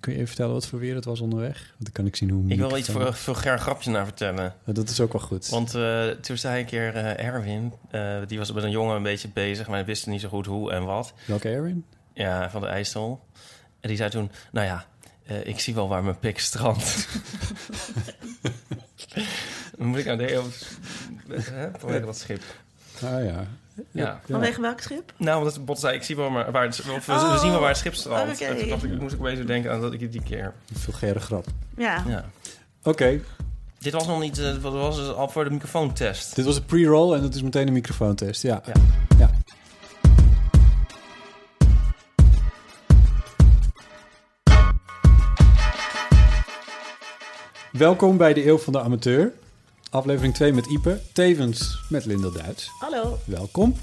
Kun je even vertellen wat voor weer het was onderweg? Want dan kan ik zien hoe... Ik wil iets voor vulgair grapje naar vertellen. Ja, Dat is ook wel goed. Want eh, toen zei een keer eh, Erwin, eh, die was met een jongen een beetje bezig, maar hij wist niet zo goed hoe en wat. Welke Erwin? Ja, van de IJssel. En die zei toen, nou ja, ik zie wel waar mijn pik strandt. Dan moet ik aan denken, hè, vanwege dat schip. Ah ja. Ja. Vanwege welk schip? Nou, omdat het bot zei, ik zie wel maar waar het, of we, we Oh, zien wel waar het schip strandt. oké. En toen dacht ik, moest ik opeens denken aan dat ik die keer. Een vulgaire grap. Ja. Ja. Oké, Dit was nog niet, eh, wat was het al voor de microfoontest. dit was een pre-roll en dat is meteen een microfoontest. Ja. Ja. ja. Welkom bij de Eeuw van de Amateur. Aflevering 2 met Ipe, tevens met Linda Duits. Hallo. Welkom.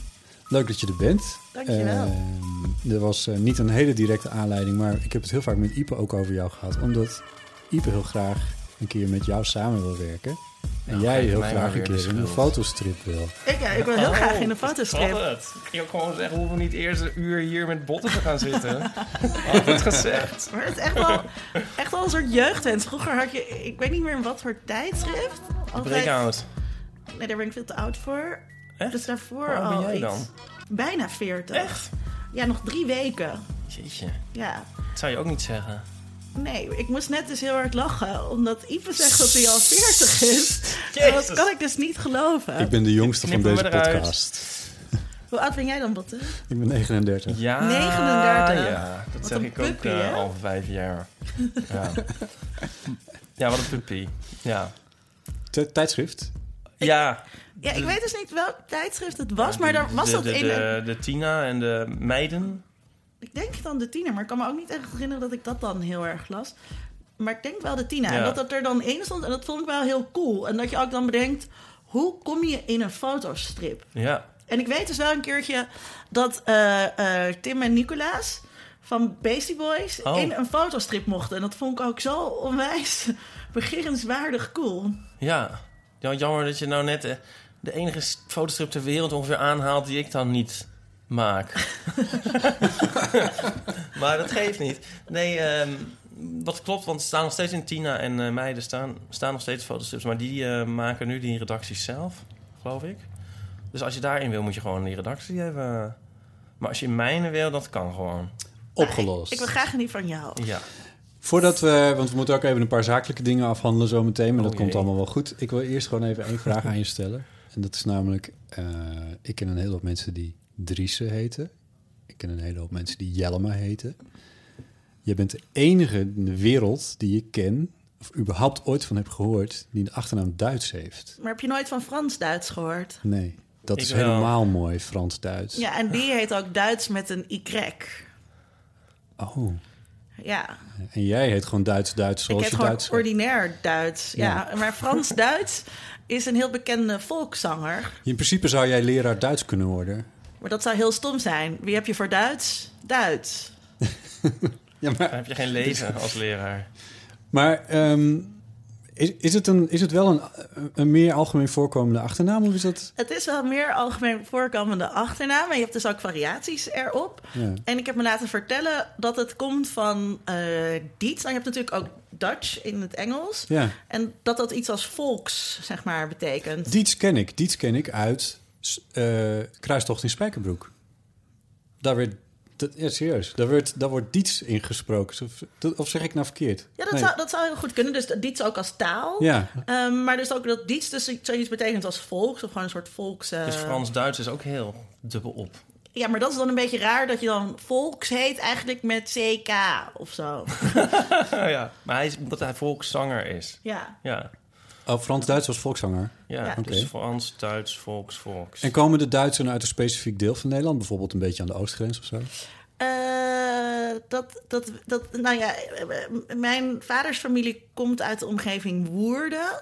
Leuk dat je er bent. Dankjewel. Ehm, er was eh, niet een hele directe aanleiding, maar ik heb het heel vaak met Ipe ook over jou gehad. Omdat Ipe heel graag een keer met jou samen wil werken. En Nou, jij heel graag een keer in een fotostrip wil. Ik, ja, ik wil heel graag in een fotostrip. Wat het? Ik kan ook gewoon zeggen, hoeven we niet eerst een uur hier met botten te gaan zitten. Het gezegd. Maar het is echt wel, echt wel een soort jeugdwens. Vroeger had je, ik weet niet meer in wat voor tijdschrift. Breakout. Nee, daar ben ik veel te oud voor. Echt? Dus daarvoor ben al jij iets. dan? Bijna 40. Echt? Ja, nog drie weken. Jeetje, Ja. dat zou je ook niet zeggen. Nee, ik moest net dus heel hard lachen. Omdat Ipe zegt dat hij al 40 is. En dat kan ik dus niet geloven. Ik ben de jongste van deze podcast. Hoe oud ben jij dan, Botte? Ik ben 39. Ja, 39. Ja, dat Wat zeg ik ook puppy, eh, al vijf jaar. Ja. ja, wat een puppy. Ja. Tijdschrift? Ja. Ja, ik De- weet dus niet welk tijdschrift het was, maar daar was de, dat de, in. de, de Tina en de meiden. Ik denk dan de tiener, maar ik kan me ook niet echt herinneren dat ik dat dan heel erg las. Maar ik denk wel de Tina. Ja. En dat het er dan in stond. En dat vond ik wel heel cool. En dat je ook dan bedenkt, hoe kom je in een fotostrip? Ja. En ik weet dus wel een keertje dat eh, eh, Tim en Nicolaas van Beastie Boys Oh. in een fotostrip mochten. En dat vond ik ook zo onwijs beginnenswaardig cool. Ja. ja. Jammer dat je nou net eh, de enige fotostrip ter wereld ongeveer aanhaalt die ik dan niet maak. maar dat geeft niet. Nee, ehm, wat klopt, want er staan nog steeds in Tina en eh meiden staan, staan nog steeds fotostrips. Maar die eh, maken nu die redacties zelf, geloof ik. Dus als je daarin wil, moet je gewoon die redactie hebben. Maar als je in mijne wil, dat kan gewoon. Opgelost. Ik wil graag niet van jou. Ja. Voordat we, want we moeten ook even een paar zakelijke dingen afhandelen zometeen, maar Oh dat komt jee. allemaal wel goed. Ik wil eerst gewoon even één vraag aan je stellen. En dat is namelijk, eh, ik ken een hele hoop mensen die Driessen heten. Ik ken een hele hoop mensen die Jellema heten. Je bent de enige in de wereld die ik ken, of überhaupt ooit van heb gehoord, die de achternaam Duits heeft. Maar heb je nooit van Frans-Duits gehoord? Nee, dat Ik is wel. helemaal mooi, Frans-Duits. Ja, en die heet ook Duits met een Y. Oh, Ja, en jij heet gewoon Duits-Duits ik zoals heet je gewoon Duits schrijft. ordinair Duits. Ja, maar Frans-Duits is een heel bekende volkszanger. In principe zou jij leraar Duits kunnen worden. Maar dat zou heel stom zijn. Wie heb je voor Duits? Duits. Ja, Dan maar, heb je geen lezen als leraar. maar ehm, is, is, het een, is het wel een, een meer algemeen voorkomende achternaam? Of is dat... Het is wel meer algemeen voorkomende achternaam. En je hebt dus ook variaties erop. Ja. En ik heb me laten vertellen dat het komt van eh Diets. Nou, je hebt natuurlijk ook Dutch in het Engels. Ja, En dat dat iets als volks, zeg maar, betekent. Diets ken ik. Diets ken ik uit eh, Kruistocht in Spijkerbroek. Daar werd Dat, ja, serieus. Daar wordt, daar wordt diets ingesproken. Of, of zeg ik nou verkeerd? Ja, dat, Nee. zou, dat zou heel goed kunnen. Dus diets ook als taal. Ja. Ehm, maar dus ook dat diets dus zoiets betekent als volks. Of gewoon een soort volks... eh, Dus Frans-Duits is ook heel dubbel op. Ja, maar dat is dan een beetje raar dat je dan volks heet eigenlijk met CK of zo. ja. Maar hij is, omdat hij volkszanger is. Ja. Ja, Oh, Frans-Duits was volkszanger. ja. Ja. dus Oké. Frans, Duits, volks, volks. En komen de Duitsers uit een specifiek deel van Nederland? Bijvoorbeeld een beetje aan de oostgrens of zo? Eh, dat, dat, dat, nou ja, eh, mijn vaders familie komt uit de omgeving Woerden.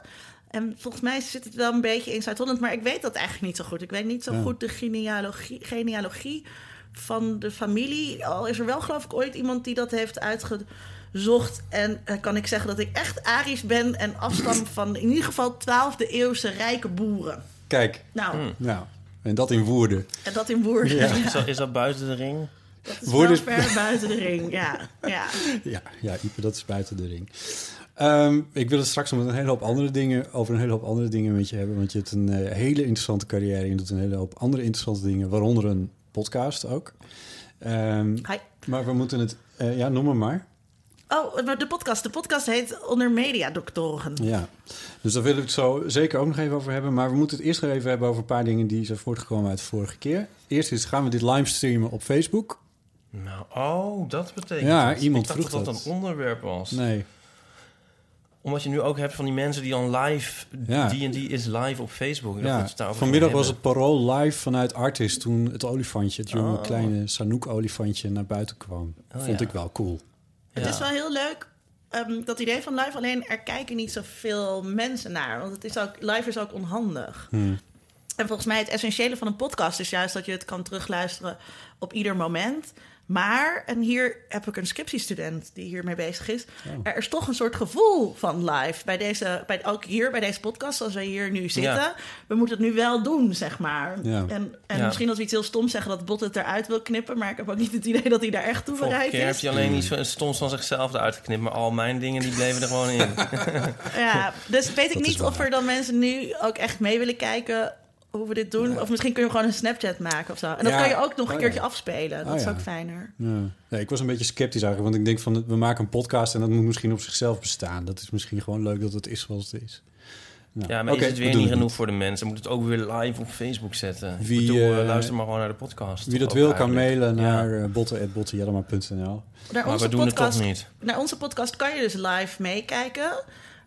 En volgens mij zit het wel een beetje in Zuid-Holland, maar ik weet dat eigenlijk niet zo goed. Ik weet niet zo Ja. goed de genealogie, genealogie van de familie. Al is er wel, geloof ik, ooit iemand die dat heeft uitgezocht. En eh, kan ik zeggen dat ik echt Arisch ben en afstam van in ieder geval 12e eeuwse rijke boeren. Kijk, Nou, nou, en dat in Woerden. en dat in Woerden. Ja. Ja. Is, dat, is dat buiten de ring? Dat is Woerden- wel ver buiten de ring, ja. ja. Ja, ja, Ipe, dat is buiten de ring. Ehm, ik wil het straks nog met een hele hoop andere dingen, over een hele hoop andere dingen met je hebben. Want je hebt een eh, hele interessante carrière. Je doet een hele hoop andere interessante dingen, waaronder een podcast ook. Ehm, Hi. maar we moeten het, eh, ja, noem maar maar. Oh, maar de podcast. De podcast heet Onder Media Doctoren. Ja, dus daar willen we het zo zeker ook nog even over hebben. Maar we moeten het eerst nog even hebben over een paar dingen die zijn voortgekomen uit de vorige keer. Eerst is, gaan we dit livestreamen op Facebook. Nou, oh, dat betekent Ja, het. iemand ik dacht vroeg dat dat dat. een onderwerp was. Nee, Omdat je nu ook hebt van die mensen die dan live... Ja. Die en die is live op Facebook. Ik ja. dat vanmiddag was het parool live vanuit Artis toen het olifantje, het jonge Oh. kleine Sanook-olifantje, naar buiten kwam. Oh, Vond ja. ik wel cool. Het is wel heel leuk, ehm, dat idee van live. Alleen er kijken niet zoveel mensen naar. Want het is ook, live is ook onhandig. Hmm. En volgens mij het essentiële van een podcast is juist dat je het kan terugluisteren op ieder moment. Maar, en hier heb ik een scriptiestudent die hiermee bezig is. Oh. Er is toch een soort gevoel van live. Bij deze, bij, ook hier bij deze podcast, als we hier nu zitten. Ja. We moeten het nu wel doen, zeg maar. Ja. En, en Ja. misschien dat we iets heel stoms zeggen dat Bot het eruit wil knippen. Maar ik heb ook niet het idee dat hij daar echt toe bereid keer heb is. je alleen iets stoms van zichzelf eruit geknipt. Maar al mijn dingen die bleven er gewoon in. Ja, dus weet ik Dat is niet of er dan mensen nu ook echt mee willen kijken hoe we dit doen. Of misschien kun je gewoon een Snapchat maken of zo. En dat Ja. kan je ook nog een Oh, keertje ja. afspelen. Dat Oh, is ja. ook fijner. Ja. Ja, ik was een beetje sceptisch eigenlijk, want ik denk van we maken een podcast en dat moet misschien op zichzelf bestaan. Dat is misschien gewoon leuk dat het is zoals het is. Nou, Ja, maar oké, is het we weer niet genoeg voor de mensen? Moet het ook weer live op Facebook zetten? Wie, ik bedoel, eh, eh, luister maar gewoon naar de podcast. Wie dat wil kan mailen Ja. naar botten.bottenjellema.nl. Naar Maar we doen het toch niet. naar onze podcast kan je dus live meekijken.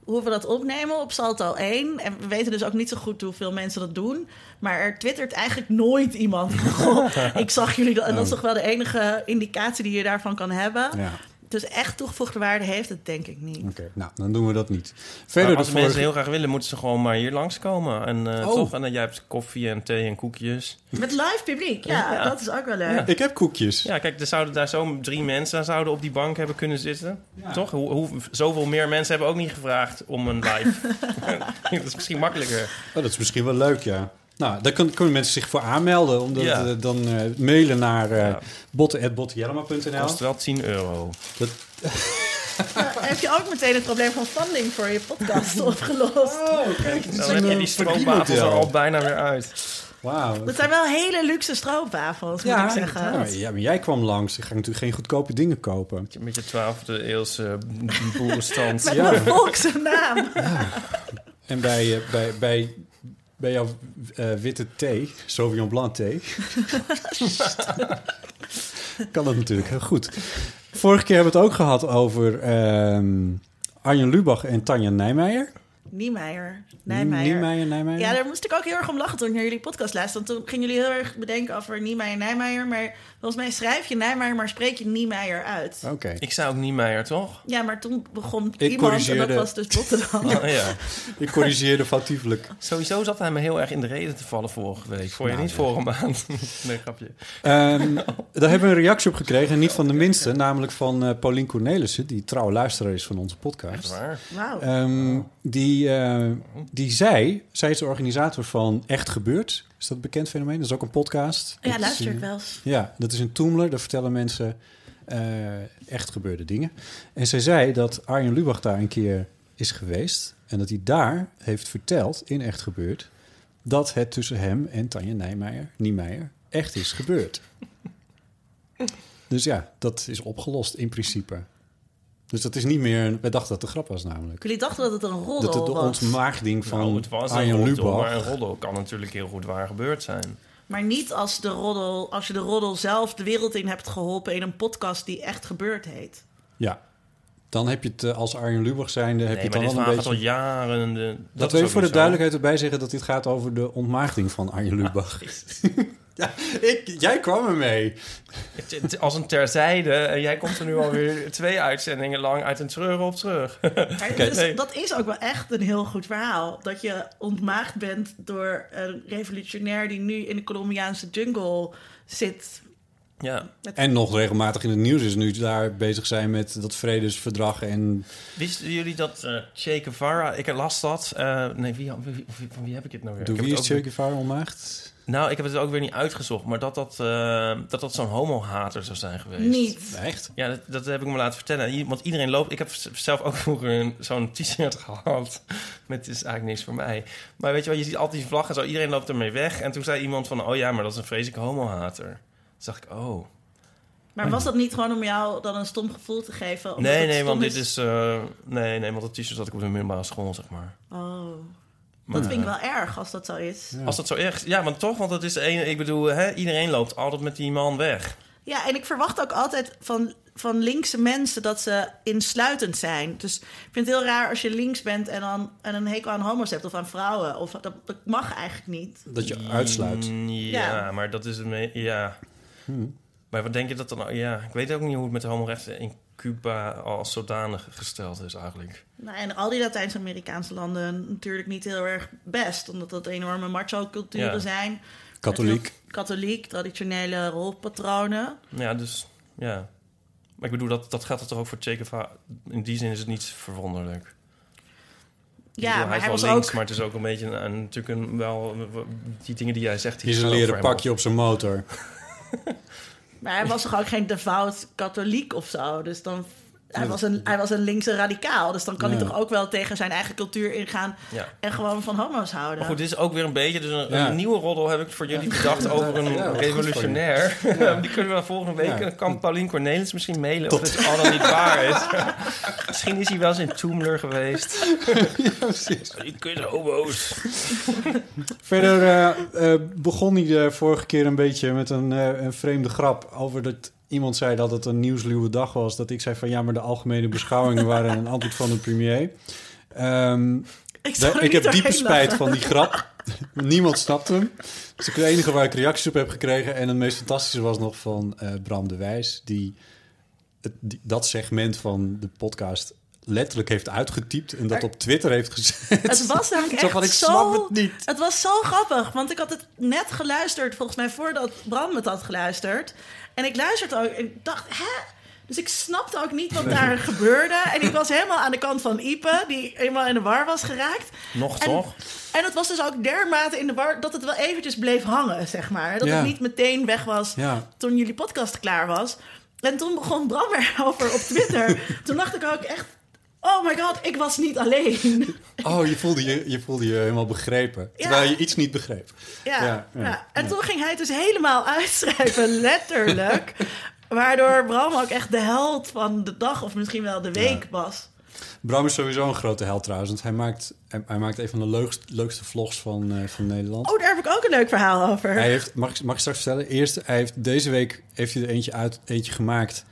Hoe we dat opnemen op Salto 1. En we weten dus ook niet zo goed hoeveel mensen dat doen. Maar er twittert eigenlijk nooit iemand. Goh, ik zag jullie dat. En dat is toch wel de enige indicatie die je daarvan kan hebben. Ja, Dus echt toegevoegde waarde heeft het denk ik niet. oké. Nou, dan doen we dat niet. Maar Verder als de mensen heel graag willen, moeten ze gewoon maar hier langskomen. En, eh, Oh. toch? en dan jij hebt koffie en thee en koekjes. Met live publiek, ja, Ja. dat is ook wel leuk. Ik heb koekjes. Ja, kijk, er zouden daar zo drie mensen zouden op die bank hebben kunnen zitten. Toch? Hoe, hoe, zoveel meer mensen hebben ook niet gevraagd om een live. dat is misschien makkelijker. Oh, dat is misschien wel leuk, ja. Nou, daar kun- kunnen mensen zich voor aanmelden. Omdat, Ja. eh, dan eh, mailen naar uh, Ja. Kost wel 10 euro. Dat, Ja, heb je ook meteen het probleem van funding voor je podcast opgelost? oh, kijk, Dan heb je die eh, stroopwafels er al bijna weer uit. Wauw. Dat zijn wel hele luxe stroopwafels, moet ik zeggen. Ja, maar, ja, maar jij kwam langs. Ik ga natuurlijk geen goedkope dingen kopen. Met je 12e eeuwse boerenstand. Met Ja. een volkse naam. En bij, eh, bij, bij, bij jouw eh, witte thee, Sauvignon Blanc thee... kan dat natuurlijk heel goed. Vorige keer hebben we het ook gehad over ehm, Arjen Lubach en Tanja Nijmeijer. Niemeyer. Nijmeijer. Nijmeijer, Nijmeijer. Ja, daar moest ik ook heel erg om lachen toen ik naar jullie podcast luisterde. Want toen gingen jullie heel erg bedenken over Niemeyer Nijmeijer. Maar volgens mij schrijf je Nijmeijer, maar spreek je Niemeyer uit. Oké. Ik zou ook niet Meijer, toch? Ja, maar toen begon Ik iemand en dat was dus Rotterdam. Oh, ja. Ik corrigeerde foutieflijk. Sowieso zat hij me heel erg in de reden te vallen vorige week. Voor je Nou, niet ja. vorige maand. nee, grapje. Ehm, daar hebben we een reactie op gekregen. En niet van de minste, namelijk van eh Paulien Cornelissen... die trouwe luisteraar is van onze Echt podcast. waar. Wauw. Ehm, die, eh, die zei, zij is de organisator van Echt Gebeurd. Is dat een bekend fenomeen? Dat is ook een podcast. ja, Dat is luister ik wel eens. Ja, dat is een Toomler. Daar vertellen mensen eh, echt gebeurde dingen. En zij zei dat Arjen Lubach daar een keer is geweest... en dat hij daar heeft verteld, in Echt Gebeurd... dat het tussen hem en Tanja Nijmeijer, Niemeyer echt is gebeurd. Dus ja, dat is opgelost in principe. Dus dat is niet meer... Wij dachten dat het een grap was namelijk. Jullie dachten dat het een roddel Dat de, de was. ontmaagding van Nou, het was een Arjen roddel, Lubach... maar een roddel kan natuurlijk heel goed waar gebeurd zijn. Maar niet als, de roddel, als je de roddel zelf de wereld in hebt geholpen... in een podcast die echt gebeurd heet. Ja, dan heb je het eh, als Arjen Lubach zijnde... Heb nee, je het dan verhaal een beetje... al jaren... De, Dat is wil je voor de duidelijkheid erbij zeggen... dat dit gaat over de ontmaagding van Arjen Lubach. ja, ik, jij kwam ermee. Als een terzijde. En jij komt er nu alweer twee uitzendingen lang uit een terug op terug. Nee. Dat is ook wel echt een heel goed verhaal. Dat je ontmaagd bent door een revolutionair... die nu in de Colombiaanse jungle zit. Ja. En nog regelmatig in het nieuws is nu daar bezig zijn met dat vredesverdrag en... Wisten jullie dat eh Che Guevara... Ik las dat. eh, nee, wie, wie, wie- van wie heb ik het nou weer? Ik heb wie is ook Che Guevara ontmaagd? Nou, ik heb het ook weer niet uitgezocht, maar dat dat, eh, dat, dat zo'n homo-hater zou zijn geweest. Niet. Echt? Ja, dat, dat heb ik me laten vertellen. Want iedereen loopt... Ik heb zelf ook vroeger zo'n t-shirt gehad. Met het is eigenlijk niks voor mij. Maar weet je wel, je ziet altijd die vlag en zo. Iedereen loopt ermee weg. En toen zei iemand van... Oh ja, maar dat is een vreselijke homo-hater. Toen dacht ik, oh... Maar was dat niet gewoon om jou dan een stom gevoel te geven? Nee, nee, want dit is... eh, nee, nee, want dat t-shirt had ik op de middelbare school, zeg maar. Oh, Maar, dat vind ik wel erg als dat zo is. Als dat zo erg... Ja, want toch, want het is de ene... Ik bedoel, hè, iedereen loopt altijd met die man weg. Ja, en ik verwacht ook altijd van, van linkse mensen dat ze insluitend zijn. Dus ik vind het heel raar als je links bent en dan en een hekel aan homo's hebt of aan vrouwen. Of, dat, dat mag eigenlijk niet. Dat je uitsluit. Mm, Ja, Ja. maar dat is het... Ja. Maar wat denk je dat dan... Ja, ik weet ook niet hoe het met de homorechten in Cuba als zodanig gesteld is eigenlijk. Nou, en al die Latijns-Amerikaanse landen natuurlijk niet heel erg best. Omdat dat enorme macho-culturen Ja. zijn. Katholiek. Katholiek, traditionele rolpatronen. Ja, dus... Ja. Maar ik bedoel, dat, dat gaat er toch ook voor Che Guevara... In die zin is het niet verwonderlijk. Ja, bedoel, maar is hij wel was links, ook... maar het is ook een beetje een, natuurlijk een wel... Die dingen die jij zegt... Hier is een leren pakje op zijn motor. Maar hij was toch ook geen devout katholiek of zo? Dus dan... Hij was, een, hij was een linkse radicaal. Dus dan kan Ja. hij toch ook wel tegen zijn eigen cultuur ingaan... Ja. en gewoon van homo's houden. Maar goed, dit is ook weer een beetje... Dus een, Ja. een nieuwe roddel heb ik voor jullie bedacht over een revolutionair. Die kunnen we volgende week... Ja. Dan kan Paulien Cornelis misschien mailen of het al dan niet waar is. misschien is hij wel eens in Toemler geweest. ja, precies. Die kunnen homo's. Verder eh, eh, begon hij de vorige keer een beetje met een, eh, een vreemde grap over dat iemand zei dat het een nieuwsluwe dag was. Dat ik zei van ja, maar de algemene beschouwingen waren een antwoord van de premier. Ehm, ik de- ik heb diepe spijt lachen. van die grap. Niemand snapt hem. Dat is het enige waar ik reacties op heb gekregen. En het meest fantastische was nog van eh, Bram de Wijs, die, het, die dat segment van de podcast letterlijk heeft uitgetypt en dat op Twitter heeft gezet. Het was namelijk echt ik zo... snap het niet. Het was zo grappig, want ik had het net geluisterd... volgens mij voordat Bram het had geluisterd. En ik luisterde ook en ik dacht, hè? Dus ik snapte ook niet wat daar gebeurde. En ik was helemaal aan de kant van Ipe... die helemaal in de war was geraakt. Nog En- toch? En het was dus ook dermate in de war... dat het wel eventjes bleef hangen, zeg maar. Dat Ja. het niet meteen weg was Ja. toen jullie podcast klaar was. En toen begon Bram erover op Twitter. toen dacht ik ook echt... Oh my god, ik was niet alleen. Oh, je voelde je, je voelde je helemaal begrepen. Ja. Terwijl je iets niet begreep. Ja, Ja, En toen ging hij het dus helemaal uitschrijven, letterlijk. Waardoor Bram ook echt de held van de dag of misschien wel de week was. Bram is sowieso een grote held trouwens. Want hij maakt, hij, maakt een van de leukst, leukste vlogs van, eh, van Nederland. Oh, daar heb ik ook een leuk verhaal over. Hij heeft, mag, ik, mag ik straks vertellen? Eerst, hij heeft, deze week heeft hij er eentje, uit, eentje gemaakt...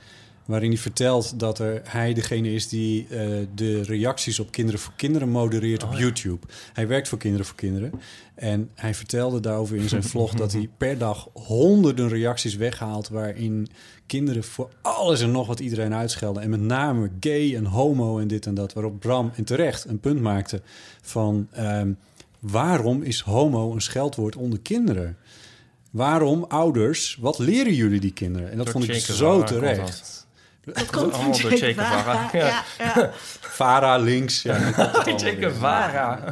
waarin hij vertelt dat er, hij degene is die eh, de reacties op Kinderen voor Kinderen modereert op YouTube. Hij werkt voor Kinderen voor Kinderen. En hij vertelde daarover in zijn vlog dat hij per dag honderden reacties weghaalt... waarin kinderen voor alles en nog wat iedereen uitschelden. En met name gay en homo en dit en dat. Waarop Bram in terecht een punt maakte van... ehm, waarom is homo een scheldwoord onder kinderen? Waarom, ouders, wat leren jullie die kinderen? En dat Door vond ik zo terecht. Dat komt van allemaal door Che Guevara. Ja. Ja. Vara links. Ja, Che. Guevara.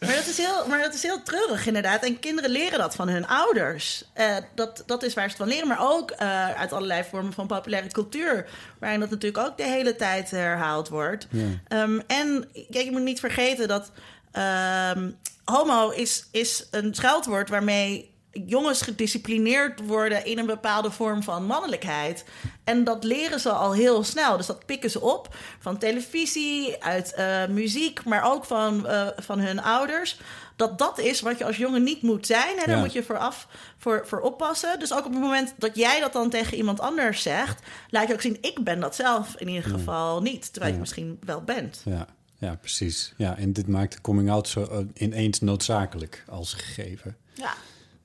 Maar, dat is heel, maar dat is heel treurig inderdaad. En kinderen leren dat van hun ouders. Eh, dat, dat is waar ze het van leren. Maar ook eh, uit allerlei vormen van populaire cultuur. Waarin dat natuurlijk ook de hele tijd herhaald wordt. Ja. Ehm, en kijk, je moet niet vergeten dat... ehm, homo is, is een scheldwoord waarmee jongens gedisciplineerd worden in een bepaalde vorm van mannelijkheid. En dat leren ze al heel snel. Dus dat pikken ze op van televisie, uit eh, muziek, maar ook van, eh, van hun ouders. Dat dat is wat je als jongen niet moet zijn. En daar Ja. moet je vooraf voor, voor oppassen. Dus ook op het moment dat jij dat dan tegen iemand anders zegt, laat je ook zien: ik ben dat zelf in ieder geval niet. Terwijl je misschien wel bent. Ja, ja, precies. Ja, en dit maakt de coming out zo eh, ineens noodzakelijk als gegeven. Ja.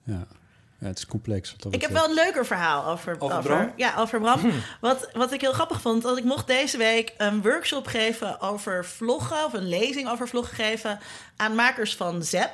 Ja, ja het is complex. wat dat Ik heb wel een leuker verhaal over, Over Bram? Ja, over Bram. Wat, wat ik heel grappig vond, dat ik mocht deze week een workshop geven over vloggen, of een lezing over vloggen geven aan makers van ZEP.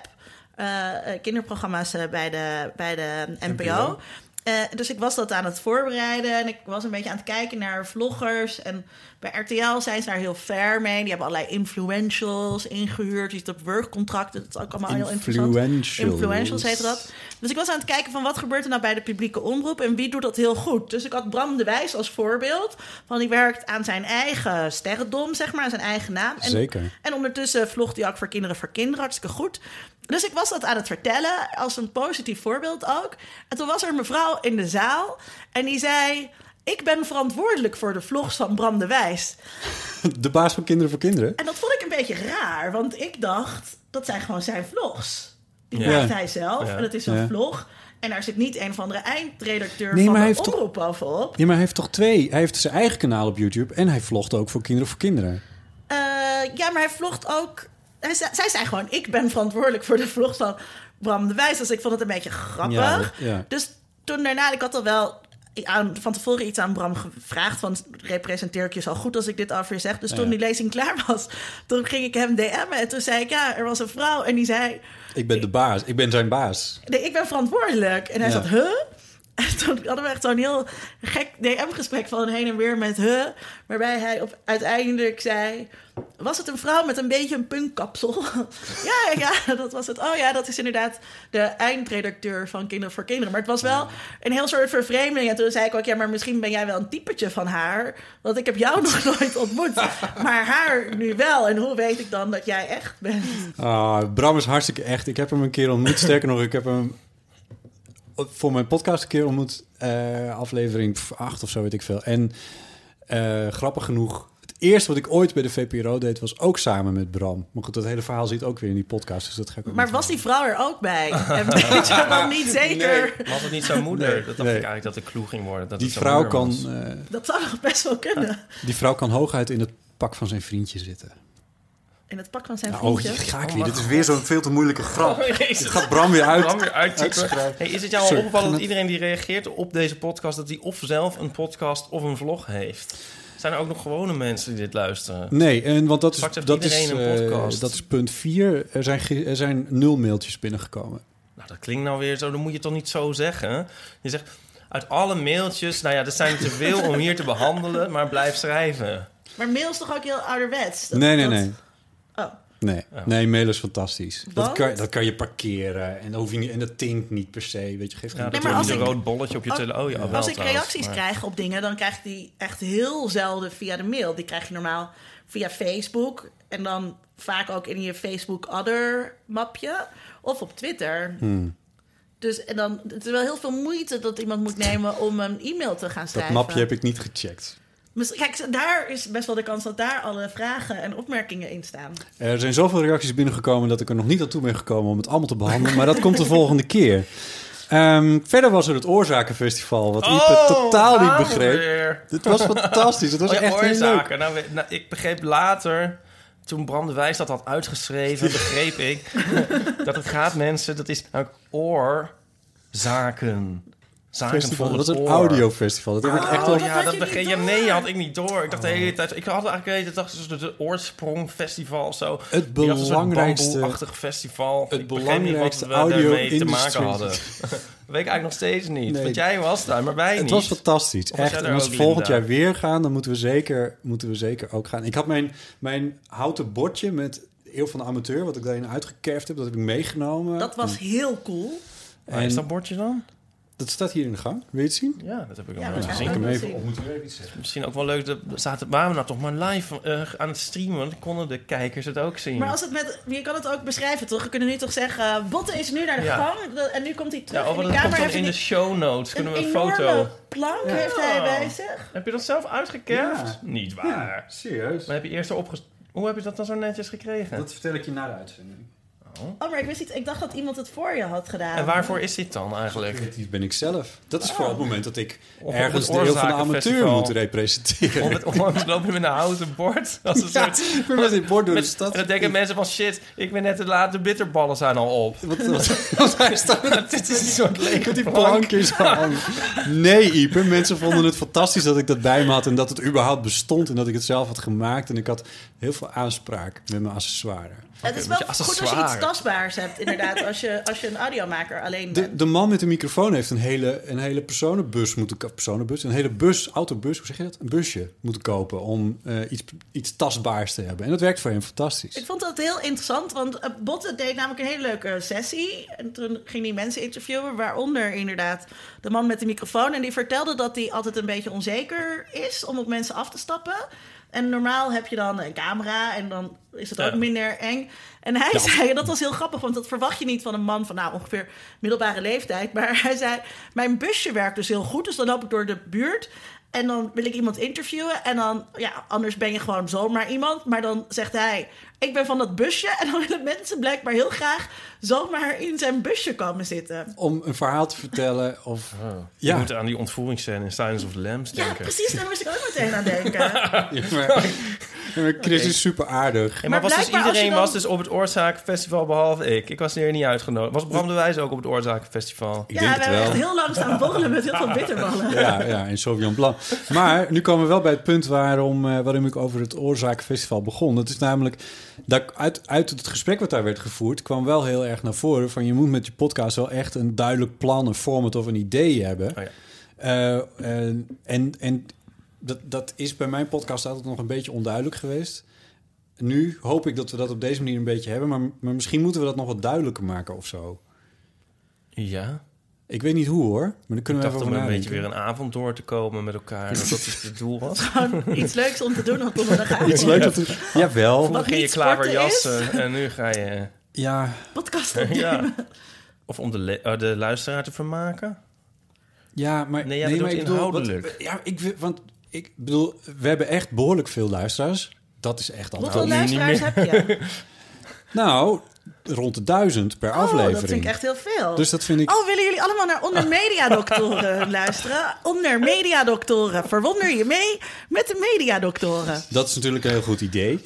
eh, kinderprogramma's eh, bij de, bij de NPO. NPO. Eh, dus ik was dat aan het voorbereiden en ik was een beetje aan het kijken naar vloggers. En bij RTL zijn ze daar heel fair mee. Die hebben allerlei influentials ingehuurd. Die zitten op workcontracten. Dat is ook allemaal heel interessant. Influentials. Heette dat. Dus ik was aan het kijken van wat gebeurt er nou bij de publieke omroep en wie doet dat heel goed. Dus ik had Bram de Wijs als voorbeeld. Van die werkt aan zijn eigen sterrendom, zeg maar, aan zijn eigen naam. En, Zeker. En ondertussen vlogt hij ook voor kinderen voor kinderen, hartstikke goed. Dus ik was dat aan het vertellen, als een positief voorbeeld ook. En toen was er een mevrouw in de zaal en die zei... Ik ben verantwoordelijk voor de vlogs van Bram de Wijs. De baas van Kinderen voor Kinderen? En dat vond ik een beetje raar, want ik dacht... dat zijn gewoon zijn vlogs. Die Ja. maakt hij zelf Ja. en het is een Ja. vlog. En daar zit niet een of andere eindredacteur Nee, van maar de hij heeft toch- omroep bovenop. Ja, maar hij heeft toch twee? Hij heeft zijn eigen kanaal op YouTube en hij vlogt ook voor Kinderen voor Kinderen. Eh, ja, maar hij vlogt ook... Zij zei gewoon, ik ben verantwoordelijk voor de vlog van Bram de Wijs. Dus ik vond het een beetje grappig. Ja, dat- ja. Dus toen daarna, ik had al wel aan, van tevoren iets aan Bram gevraagd... van representeer ik je zo goed als ik dit je zeg? Dus Ja. toen die lezing klaar was, toen ging ik hem DM'en. En toen zei ik, ja, er was een vrouw en die zei... Ik ben de baas. Ik ben zijn baas. Nee, ik ben verantwoordelijk. En hij zat, huh? En toen hadden we echt zo'n heel gek DM-gesprek van heen en weer met huh. Waarbij hij op, uiteindelijk zei... Was het een vrouw met een beetje een punkkapsel? ja, ja, dat was het. Oh ja, dat is inderdaad de eindredacteur van Kinderen voor Kinderen. Maar het was wel een heel soort vervreemding. En toen zei ik ook, ja, maar misschien ben jij wel een typetje van haar. Want ik heb jou nog nooit ontmoet. Maar haar nu wel. En hoe weet ik dan dat jij echt bent? Ah, Bram is hartstikke echt. Ik heb hem een keer ontmoet. Sterker nog, ik heb hem voor mijn podcast een keer ontmoet. eh, aflevering 8 of zo, weet ik veel. En eh, grappig genoeg, eerste wat ik ooit bij de VPRO deed... was ook samen met Bram. Maar goed, dat hele verhaal zit ook weer in die podcast. Dus dat ga ik ook Maar was die vrouw er ook bij? En weet je dan niet zeker? Was het niet zijn moeder? Nee, dat dacht nee. ik eigenlijk dat de clue ging worden. Dat Die het vrouw kan, eh, Dat zou nog best wel kunnen. die vrouw kan hooguit in het pak van zijn vriendje zitten. In het pak van zijn Nou, oh, vriendje. hier ga ik weer. Dit is weer zo'n veel te moeilijke grap. Oh, Jezus. Dit gaat Bram weer uit. Bram weer. Hey, is het jou al opgevallen dat iedereen die reageert op deze podcast... dat die of zelf een podcast of een vlog heeft? Zijn er ook nog gewone mensen die dit luisteren? Nee, en want dat is, Straks dat is, eh, podcast. dat is punt 4. Er zijn, er zijn nul mailtjes binnengekomen. Nou, dat klinkt nou weer zo. Dan moet je toch niet zo zeggen? Je zegt, uit alle mailtjes... Nou ja, er zijn te veel om hier te behandelen... maar blijf schrijven. Maar mail is toch ook heel ouderwets? Dat- nee, nee, dat- nee. Nee, mail is fantastisch. Dat kan, dat kan je parkeren en, hoef je niet, en dat tinkt niet per se. Weet je, geeft geen Ja, Nee, dat maar als een ik- rood bolletje op je telefoon... Oh ja, wel Als ik trouwens, reacties maar- krijg op dingen, dan krijg ik die echt heel zelden via de mail. Die krijg je normaal via Facebook. En dan vaak ook in je Facebook Other mapje. Of op Twitter. Hmm. Dus en dan, het is wel heel veel moeite dat iemand moet nemen om een e-mail te gaan Dat schrijven. mapje heb ik niet gecheckt. Misschien- Kijk, daar is best wel de kans dat daar alle vragen en opmerkingen in staan. Er zijn zoveel reacties binnengekomen dat ik er nog niet aan toe ben gekomen om het allemaal te behandelen. Maar dat komt de volgende keer. Ehm, verder was er het Oorzakenfestival, wat Ipe Oh, totaal niet begreep. weer. Dit was fantastisch. Het was Oh ja, echt heel leuk. oorzaken. Nou, we- nou, ik begreep later, toen Bram de Wijs dat had uitgeschreven, begreep ik dat het gaat, mensen, dat is nou, oorzaken. Zaken Festival. Dat het is een audiofestival. Dat heb ik echt Oh wel... ja, dat begreep ja, Nee, had ik niet door. Ik dacht de hele tijd... Ik had eigenlijk de hele tijd dacht, het is het Oorsprongfestival of zo. Het het belangrijkste- bamboe-achtig festival. het belangrijkste we daarmee te maken hadden. dat weet ik eigenlijk nog steeds niet. Nee. Want jij was daar, maar wij Het niet. was fantastisch. Echt. En als we volgend jaar weer gaan, dan moeten we zeker, moeten we zeker ook gaan. Ik had mijn, mijn houten bordje met Eeuw van de Amateur, wat ik daarin uitgekerfd heb, dat heb ik meegenomen. Dat was En- heel cool. Waar is dat bordje dan? Dat staat hier in de gang. Wil je het zien? Ja, dat heb ik al nooit gezien. Ik het hem ook even zien. op moeten weer iets zeggen. Misschien ook wel leuk. Dat zaten, waren we nou toch maar live eh, aan het streamen? Want dan konden de kijkers het ook zien. Maar als het met, je kan het ook beschrijven, toch? We kunnen nu toch zeggen, Botte is nu naar de Ja. gang en nu komt hij terug ja, of in de kamer. in de show notes. Kunnen we een enorme foto... plank heeft hij bij zich. Heb je dat zelf uitgekerfd? Ja. Niet waar. Ja, serieus. Maar heb je eerst erop Hoe heb je dat dan zo netjes gekregen? Dat vertel ik je na de uitzending. Oh, maar ik wist niet, ik dacht dat iemand het voor je had gedaan. En waarvoor is dit dan eigenlijk? Creatief ben ik zelf. Dat is Oh. voor het moment dat ik Of ergens op de het deel van de amateur Oorzakenfestival. moet representeren. Om het loop je met een houten bord. Als een Ja, soort, ik ben met dit bord door de met- stad. En dan denken mensen van shit, ik ben net te laat, de bitterballen zijn al op. Wat, wat, wat hij staat Dit is een soort lege met die plank. plankjes aan. Nee, Ipe. Mensen vonden het fantastisch dat ik dat bij me had... en dat het überhaupt bestond en dat ik het zelf had gemaakt. En ik had heel veel aanspraak met mijn accessoires. Het is wel goed als je iets tastbaars hebt, inderdaad. Als je, als je een audiomaker alleen De, bent. de man met de microfoon heeft een hele, een hele personenbus moeten personenbus, een hele bus, autobus, hoe zeg je dat? Een busje moeten kopen om eh, iets, iets tastbaars te hebben. En dat werkt voor hem fantastisch. Ik vond dat heel interessant, want eh, Botte deed namelijk een hele leuke sessie. En toen ging hij mensen interviewen, waaronder inderdaad de man met de microfoon. En die vertelde dat hij altijd een beetje onzeker is om op mensen af te stappen. En normaal heb je dan een camera en dan is het ook Ja. minder eng. En hij zei, dat was heel grappig, want dat verwacht je niet van een man van nou ongeveer middelbare leeftijd. Maar hij zei, mijn busje werkt dus heel goed, dus dan loop ik door de buurt. En dan wil ik iemand interviewen. En dan, ja, anders ben je gewoon zomaar iemand. Maar dan zegt hij, ik ben van dat busje. En dan willen mensen blijkbaar heel graag zomaar in zijn busje komen zitten. Om een verhaal te vertellen of... Je Ja. moet aan die ontvoeringsscène in Silence of the Lambs Ja, denken. precies, daar moest ik ook meteen aan denken. Ja, maar, Chris is super aardig. Maar Maar was dus iedereen dan- was dus op het Oorzakenfestival behalve ik. Ik was er niet uitgenodigd. Was Bram de Wijs ook op het Oorzakenfestival? Ik ja, denk we het hebben wel. echt heel lang staan borrelen met heel veel bitterballen. Ja, ja, in Sauvignon Blanc. Maar nu komen we wel bij het punt waarom, eh, waarom ik over het Oorzakenfestival begon. Dat is namelijk, dat uit, uit het gesprek wat daar werd gevoerd... kwam wel heel erg naar voren van... je moet met je podcast wel echt een duidelijk plan, een format of een idee hebben. Oh ja. Eh, en en, en dat, dat is bij mijn podcast altijd nog een beetje onduidelijk geweest. Nu hoop ik dat we dat op deze manier een beetje hebben... maar, maar misschien moeten we dat nog wat duidelijker maken of zo. Ja. Ik weet niet hoe hoor, maar dan Ik kunnen we dacht even om een beetje weer een avond door te komen met elkaar. Dat dat dus het doel was. Gewoon iets leuks om te doen op donderdagavond. Iets leuks om te... Jawel. Wat ging je klaverjassen en nu ga je... Ja, Podcast opnemen. Ja. Of om de, eh, de luisteraar te vermaken. Ja, maar Nee, jij bedoelt maar ik bedoel, inhoudelijk. wat- ja, ik, wil- want ik bedoel, we hebben echt behoorlijk veel luisteraars. Dat is echt Hoeveel nu niet luisteraars heb je? Nou, rond de duizend per Oh, aflevering. dat vind ik echt heel veel. Dus dat vind ik. Oh, willen jullie allemaal naar Onder Mediadoktoren luisteren? Onder Mediadoktoren. Verwonder je mee met de Mediadoktoren. Dat is natuurlijk een heel goed idee.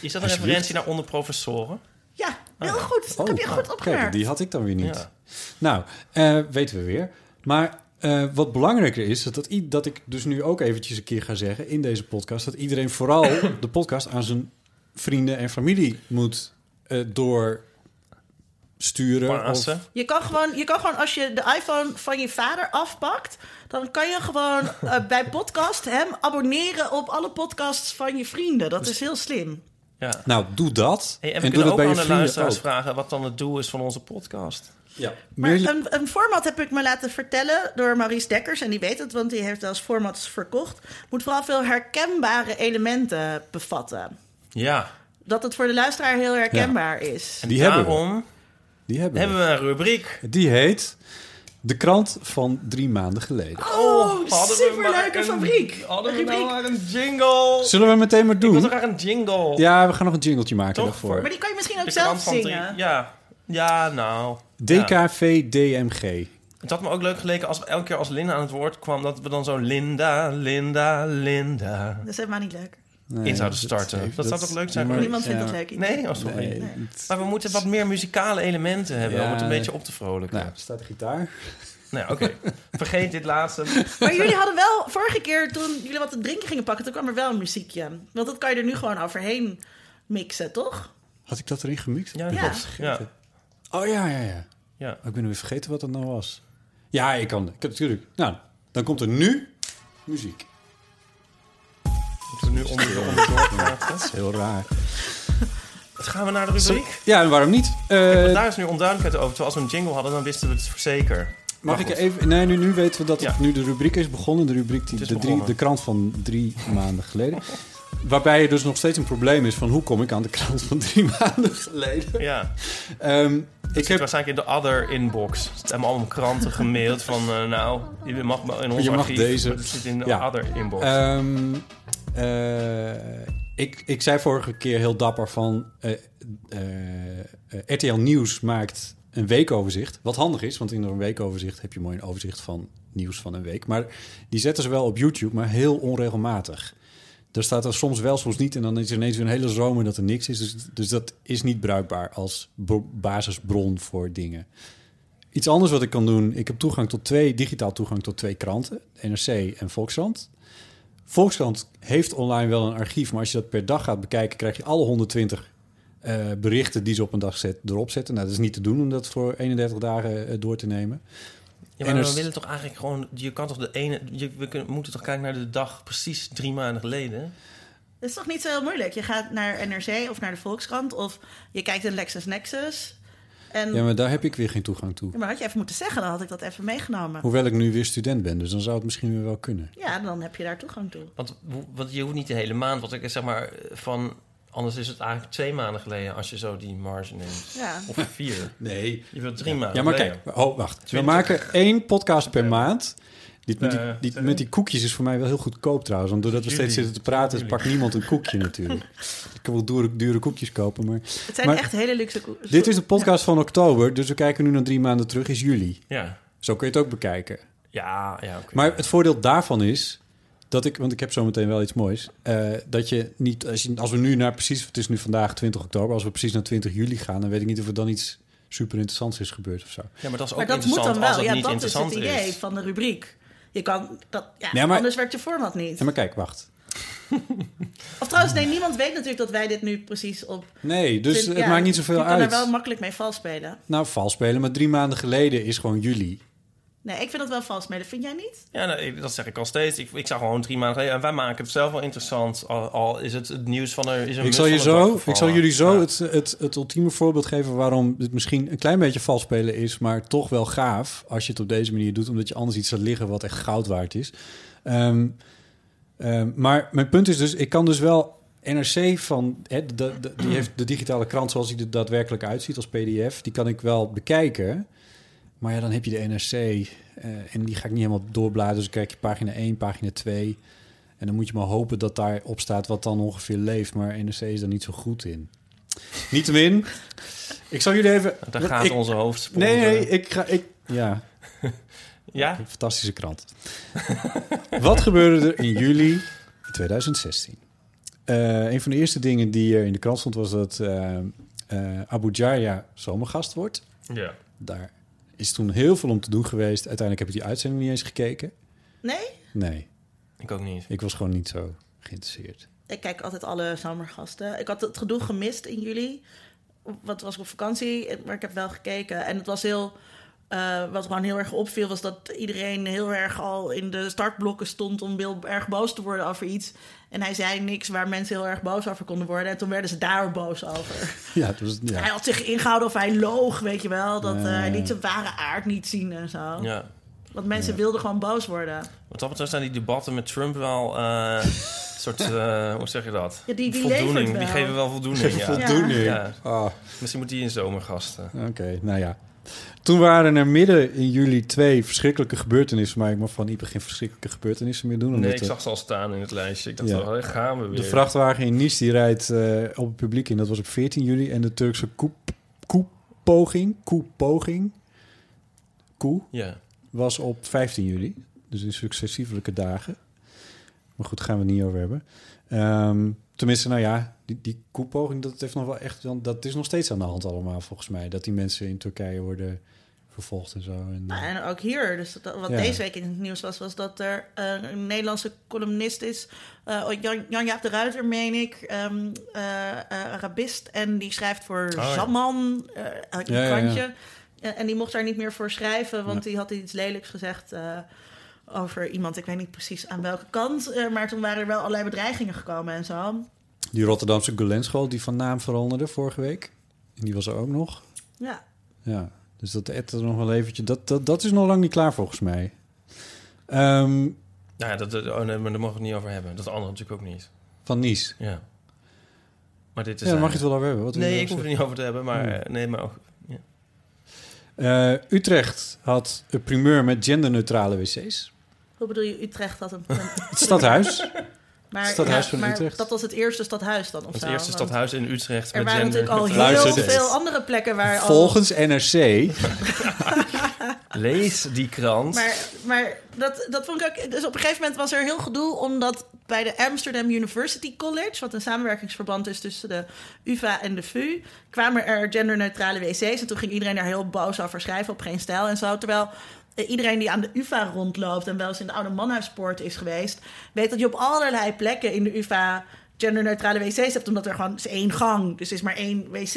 Is dat een referentie naar onder professoren? Ja, heel goed. Dat heb je goed Oh, kijk, opgemerkt. die had ik dan weer niet. Ja. Nou, eh, weten we weer. Maar eh, wat belangrijker is, dat, dat, ik dus nu ook eventjes een keer ga zeggen in deze podcast... dat iedereen vooral de podcast aan zijn vrienden en familie moet eh doorsturen. Of. Je kan, gewoon, je kan gewoon, als je de iPhone van je vader afpakt... dan kan je gewoon eh, bij podcast hem abonneren op alle podcasts van je vrienden. Dat is heel slim. Ja. nou, doe dat. Hey, en en we doe kunnen dat ook bij je aan de luisteraars ook. vragen wat dan het doel is van onze podcast. Ja. Maar een, een format heb ik me laten vertellen door Maurice Dekkers. En die weet het, want die heeft wel eens formats verkocht. Moet vooral veel herkenbare elementen bevatten. Ja. Dat het voor de luisteraar heel herkenbaar is. En Die hebben we. daarom Die hebben, hebben we. we een rubriek. Die heet De krant van drie maanden geleden. Oh, hadden we maar superleuke fabriek. Hadden we nou maar een jingle? Zullen we meteen maar Ik wil doen? toch graag een jingle. Ja, we gaan nog een jingletje maken Toch? daarvoor. Maar die kan je misschien ook De zelf drie- zingen. Ja. Ja, nou. Ja. DKV DMG. Het had me ook leuk geleken als we elke keer als Linda aan het woord kwam... dat we dan zo Linda, Linda, Linda Dat is helemaal niet leuk. Nee, in zouden starten. Dat, zou toch leuk zijn? maar- Niemand vindt ja. dat leuk. Nee? Oh, sorry. Nee, Nee. het- Maar we moeten wat meer muzikale elementen hebben... Ja. om het een beetje op te vrolijken. Nou, er staat de gitaar. Nou ja, oké. Vergeet dit laatste. Maar jullie hadden wel, vorige keer toen jullie wat te drinken gingen pakken, toen kwam er wel een muziekje. Want dat kan je er nu gewoon overheen mixen, toch? Had ik dat erin gemixt? Ja. Ja. Oh ja, ja, ja. Ja. Oh, ik ben nu weer vergeten wat dat nou was. Ja, ik kan. Ik heb natuurlijk. Nou, dan komt er nu muziek. Moeten we nu onder de onderdoor? Dat is heel raar. Gaan we naar de rubriek? Ja, en waarom niet? Eh, daar is nu onduidelijkheid over. Terwijl als we een jingle hadden, dan wisten we het zeker. Mag Maar ik even... Nee, nu, nu weten we dat Ja. het nu de rubriek is begonnen. De rubriek, die, de, drie, de krant van drie maanden geleden. Waarbij er dus nog steeds een probleem is van... hoe kom ik aan de krant van drie maanden geleden? Ja, Ehm, ik ik zit heb... waarschijnlijk in de other inbox. Er zijn allemaal kranten gemaild van... eh, nou, je mag in ons Je mag archief. deze. Het zit in de Ja. other inbox. Ehm, eh, ik, ik zei vorige keer heel dapper van... eh, RTL Nieuws maakt een weekoverzicht. Wat handig is, want in een weekoverzicht heb je mooi een overzicht van nieuws van een week. Maar die zetten ze wel op YouTube, maar heel onregelmatig. Er staat er soms wel, soms niet. En dan is er ineens weer een hele zomer dat er niks is. Dus, dus dat is niet bruikbaar als bro- basisbron voor dingen. Iets anders wat ik kan doen. Ik heb toegang tot twee, digitaal toegang tot twee kranten. NRC en Volkskrant. Volkskrant heeft online wel een archief. Maar als je dat per dag gaat bekijken... krijg je alle 120 eh, berichten die ze op een dag zet, erop zetten. Nou, dat is niet te doen om dat voor 31 dagen eh, door te nemen. Ja, maar en we willen toch eigenlijk gewoon... Je kan toch de ene... Je, we kunnen, moeten toch kijken naar de dag precies drie maanden geleden? Dat is toch niet zo heel moeilijk? Je gaat naar NRC of naar de Volkskrant of je kijkt in LexisNexis. En, Ja, maar daar heb ik weer geen toegang toe. Ja, maar had je even moeten zeggen, dan had ik dat even meegenomen. Hoewel ik nu weer student ben, dus dan zou het misschien weer wel kunnen. Ja, dan heb je daar toegang toe. Want, hoe- want je hoeft niet de hele maand. Want ik zeg maar van... Anders is het eigenlijk twee maanden geleden als je zo die marge neemt. Ja. Of vier. Nee. Je wilt drie maanden Ja, maar kijk, oh, wacht. We 20. maken één podcast per maand. Dit met, die, Eh, die- met die koekjes is voor mij wel heel goedkoop trouwens. Want doordat we steeds zitten te praten, pakt niemand een koekje natuurlijk. Ik kan wel dure, dure koekjes kopen, maar... Het zijn Maar echt hele luxe koe- Dit is de podcast van oktober, dus we kijken nu naar drie maanden terug, is juli. Ja. Zo kun je het ook bekijken. Ja, ja, oké. Maar het voordeel daarvan is dat ik, want ik heb zo meteen wel iets moois, eh, dat je niet, als, je, als we nu naar precies, het is nu vandaag 20 oktober, als we precies naar 20 juli gaan, dan weet ik niet of er dan iets super interessants is gebeurd of zo. Ja, maar dat is ook Maar dat moet interessant dan als wel. het Ja, niet dat is het idee is. van de rubriek. Je kan dat, ja, Ja, maar- anders werkt je format niet. Ja, maar kijk, wacht. Of trouwens, nee, niemand weet natuurlijk dat wij dit nu precies op. Nee, dus Vind- het ja, maakt niet zoveel Je kan er uit. wel makkelijk mee vals spelen. Nou, vals spelen, maar drie maanden geleden is gewoon juli. Nee, ik vind dat wel vals spelen. Vind jij niet? Ja, nee, dat zeg ik al steeds. Ik, ik zag gewoon drie maanden geleden. En wij maken het zelf wel interessant. Al, al is het het nieuws van er is een Ik zal, je zo, ik zal jullie zo Ja. het, het, het ultieme voorbeeld geven waarom het misschien een klein beetje vals spelen is, maar toch wel gaaf als je het op deze manier doet, omdat je anders iets laat liggen wat echt goud waard is. Ehm, ehm, maar mijn punt is dus, ik kan dus wel NRC van, hè, de, de, die heeft de digitale krant zoals die er daadwerkelijk uitziet als PDF, die kan ik wel bekijken. Maar ja, dan heb je de NRC eh, en die ga ik niet helemaal doorbladeren. Dus dan krijg je pagina 1, pagina 2. En dan moet je maar hopen dat daar op staat wat dan ongeveer leeft. Maar NRC is daar niet zo goed in. Niettemin, ik zal jullie even... Daar gaat ik, onze hoofd. Nee, nee, ik ga... Ik, ja, Ja? fantastische krant. wat gebeurde er in juli 2016? Eh, een van de eerste dingen die er in de krant stond... was dat eh, eh, Abu Jaya zomergast wordt. Ja. Daar is toen heel veel om te doen geweest. Uiteindelijk heb ik die uitzending niet eens gekeken. Nee? Nee, Ik ook niet. ik was gewoon niet zo geïnteresseerd. Ik kijk altijd alle zomergasten. Ik had het gedoe gemist in juli. Wat was ik op vakantie, maar ik heb wel gekeken. En het was heel. Eh, wat gewoon heel erg opviel, was dat iedereen heel erg al in de startblokken stond om heel erg boos te worden over iets. En hij zei niks waar mensen heel erg boos over konden worden. En toen werden ze daar boos over. Ja, het was, ja. Hij had zich ingehouden of hij loog, weet je wel. Dat eh, hij Ja. liet zijn ware aard niet zien en zo. Ja. Want mensen wilden gewoon boos worden. Wat dat betreft zijn die debatten met Trump wel eh, een soort, eh, hoe zeg je dat? Ja, die- die voldoening. Die geven wel voldoening. Ja. Voldoening. Ja. Ah, Misschien moet die in zomergasten. Oké, nou ja. Toen waren er midden in juli twee verschrikkelijke gebeurtenissen. Maar ik mag van Ipe geen verschrikkelijke gebeurtenissen meer doen. Nee, ik zag ze al staan in het lijstje. Ik dacht, Ja. wel, hè, gaan we weer. De vrachtwagen in Nice die rijdt eh, op het publiek in. Dat was op 14 juli. En de Turkse koep, koepoging, koepoging, koe, Ja. was op 15 juli. Dus in successievelijke dagen. Maar goed, daar gaan we het niet over hebben. Ehm, tenminste, nou ja, die, die koepoging, dat heeft nog wel echt... want Dat is nog steeds aan de hand allemaal, volgens mij. Dat die mensen in Turkije worden vervolgd en zo. En, Nou, en ook hier, dus dat, wat Ja. deze week in het nieuws was, was dat er eh, een Nederlandse columnist is, eh, Jan, Jan-Jaap de Ruiter, meen ik, ehm, eh, eh, Arabist, en die schrijft voor ja. Zaman, eh uit een Ja, ja, ja. krantje. En, en die mocht daar niet meer voor schrijven, want Ja. die had iets lelijks gezegd eh, over iemand, ik weet niet precies aan welke kant, eh, maar toen waren er wel allerlei bedreigingen gekomen en zo. Die Rotterdamse Gulenschool, die van naam veranderde vorige week. En die was er ook nog. Ja, Ja. Dus dat eet er nog wel eventjes. Dat, dat, dat is nog lang niet klaar volgens mij. Ehm, Nou ja, dat, dat- oh nee, maar daar mogen we het niet over hebben. Dat andere natuurlijk ook niet. van Nice. Ja. Maar dit is... Ja, daar mag je het wel over hebben. Wat Nee, ik erover hoef het niet over te hebben, maar... Hmm. eh, Nee, maar ook... Ja. Eh, Utrecht had een primeur met genderneutrale wc's. Hoe bedoel je, Utrecht had een... Het stadhuis. Maar, Stadhuis ja, van maar Utrecht. dat was het eerste stadhuis dan, of Het zo? eerste stadhuis in Utrecht Er met waren gender. natuurlijk al heel Luister veel andere plekken waar al... Volgens NRC. Lees die krant. Maar, maar dat, dat vond ik ook... Dus op een gegeven moment was er heel gedoe... omdat bij de Amsterdam University College... wat een samenwerkingsverband is tussen de UvA en de VU... kwamen er genderneutrale wc's... en toen ging iedereen daar heel boos over schrijven... op geen stijl en zo. Terwijl iedereen die aan de UvA rondloopt... en wel eens in de oude manhuispoort is geweest... weet dat je op allerlei plekken in de UvA genderneutrale wc's hebt... omdat er gewoon is één gang, dus is maar één wc.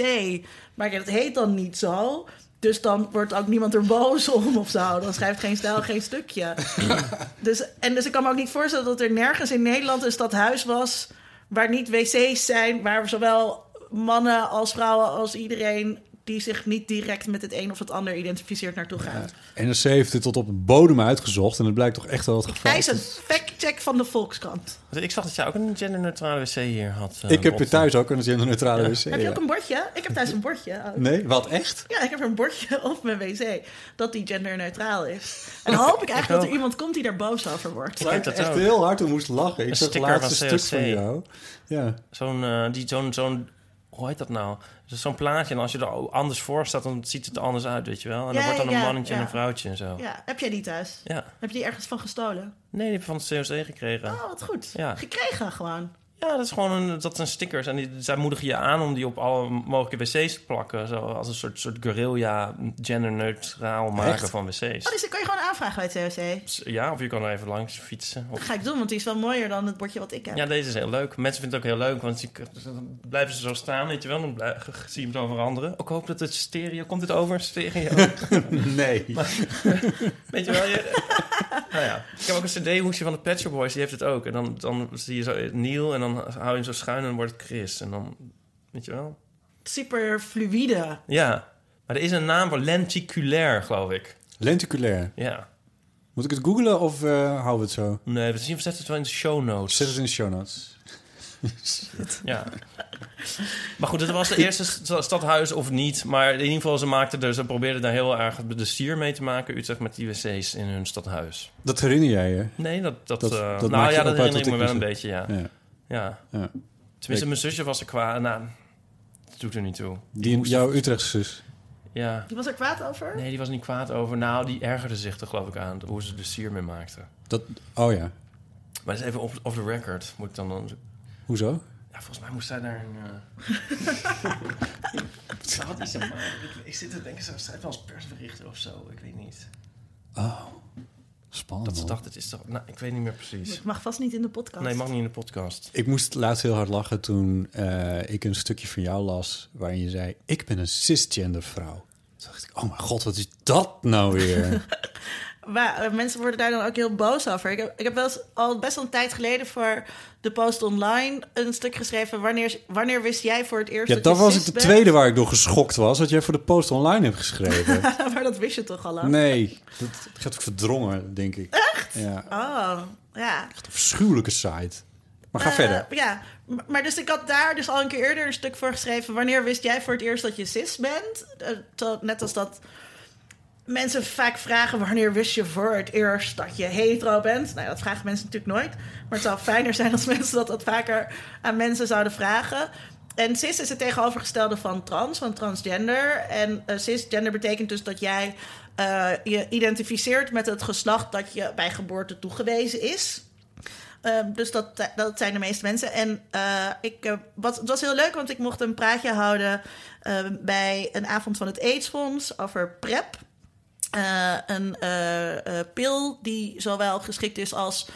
Maar ja, dat heet dan niet zo... Dus dan wordt ook niemand er boos om of zo. Dan schrijft geen stijl geen stukje. dus, en dus ik kan me ook niet voorstellen dat er nergens in Nederland een stadhuis was... waar niet wc's zijn, waar zowel mannen als vrouwen als iedereen... die zich niet direct met het een of het ander identificeert naartoe gaan. NRC heeft dit tot op de bodem uitgezocht. En het blijkt toch echt wel het geval. Hij is een fact-check van de Volkskrant. Ik zag dat jij ook een genderneutrale wc hier had. eh, Ik heb hier thuis ook een genderneutrale wc. Heb je ja. ook een bordje? Ik heb thuis een bordje. ook. Nee, wat echt? Ja, ik heb een bordje op mijn wc dat die genderneutraal is. En dan hoop ik eigenlijk dat er iemand komt die daar boos over wordt. Ik heb dat echt ook. heel hard om moest lachen. Ik Een zag het laatste van stuk COC. van jou. Ja. Zo'n, eh, die, zo'n, zo'n, hoe heet dat nou? Dus zo'n plaatje en als je er anders voor staat, dan ziet het er anders uit, weet je wel. En Ja, dan wordt dan een mannetje en een vrouwtje en zo. Ja, heb jij die thuis? Ja. Heb je die ergens van gestolen? Nee, die heb ik van het COC gekregen. Oh, wat goed. Ja. Gekregen gewoon. Ja, dat is gewoon een, dat zijn stickers. En die, zij moedigen je aan om die op alle mogelijke wc's te plakken. Zo als een soort, soort guerrilla genderneutraal maken Echt? van wc's. Oh, dus dat kan je gewoon aanvragen bij het COC. Ja, of je kan er even langs fietsen. Dat Of... ga ik doen, want die is wel mooier dan het bordje wat ik heb. Ja, deze is heel leuk. Mensen vinden het ook heel leuk, want je, dan blijven ze zo staan, weet je wel. Dan blij- zie je hem zo veranderen. Ook hoop dat het stereo... Komt dit over? Stereo? Nee. Weet je wel? Je, nou ja. Ik heb ook een cd-hoesje van de Pet Shop Boys, die heeft het ook. En dan, dan zie je zo Neil en dan hou je hem zo schuin en wordt het Chris. En dan, weet je wel? Super fluïde. Ja. Maar er is een naam voor lenticulair, geloof ik. Lenticulair. Ja. Moet ik het googlen of eh, houden we het zo? Nee, we zien zetten het wel in de show notes. Zet het in de show notes. Ja. Maar goed, het was de eerste st- stadhuis of niet. Maar in ieder geval, ze, maakten er, ze probeerden daar heel erg de sier mee te maken. Utrecht met die wc's in hun stadhuis. Dat herinner jij je? Nee, dat... dat, Dat- eh, dat nou je ja, dat herinner ik me wel een beetje, ja. Ja. Ja. ja. Tenminste, mijn zusje was er kwaad. Nou, dat doet er niet toe. Die, jouw Utrechtse zus. Ja. Die was er kwaad over? Nee, die was niet kwaad over. Nou, die ergerde zich er geloof ik aan. Hoe ze de sier mee maakte. Dat, oh ja. Maar dat is even off, off the record. Moet ik dan... dan Hoezo? ja, volgens mij moest zij daar een... eh wat is het maar? Ik, ik zit te denken, ze schrijft wel eens persberichten of zo. Ik weet niet. Oh, spannend. Dat ze man. dacht, het is toch... Nou, ik weet niet meer precies. Het mag vast niet in de podcast. Nee, mag niet in de podcast. Ik moest laatst heel hard lachen toen eh, ik een stukje van jou las... waarin je zei, ik ben een cisgender vrouw. Toen dacht ik, oh mijn god, wat is dat nou weer? Maar eh, mensen worden daar dan ook heel boos over. Ik heb, ik heb wel eens al best wel een tijd geleden voor de Post Online een stuk geschreven. Wanneer, wanneer wist jij voor het eerst ja, dat, dat was ik de bent? tweede waar ik door geschokt was... wat jij voor de post online hebt geschreven. maar dat wist je toch al lang? nee, dat gaat ook verdrongen, denk ik. Echt? Ja, Oh, ja. echt een verschuwelijke site. Maar ga Eh, verder. Ja, maar dus ik had daar dus al een keer eerder een stuk voor geschreven. Wanneer wist jij voor het eerst dat je cis bent? Eh, net als dat mensen vaak vragen... wanneer wist je voor het eerst dat je hetero bent? Nou, dat vragen mensen natuurlijk nooit. Maar het zou fijner zijn als mensen dat wat vaker aan mensen zouden vragen... En cis is het tegenovergestelde van trans, van transgender. En eh, cisgender betekent dus dat jij eh, je identificeert met het geslacht dat je bij geboorte toegewezen is. Ehm, dus dat, dat zijn de meeste mensen. En eh, ik, eh, wat, het was heel leuk, want ik mocht een praatje houden ehm, bij een avond van het AIDS-fonds over PrEP. Eh, een eh, eh, pil die zowel geschikt is als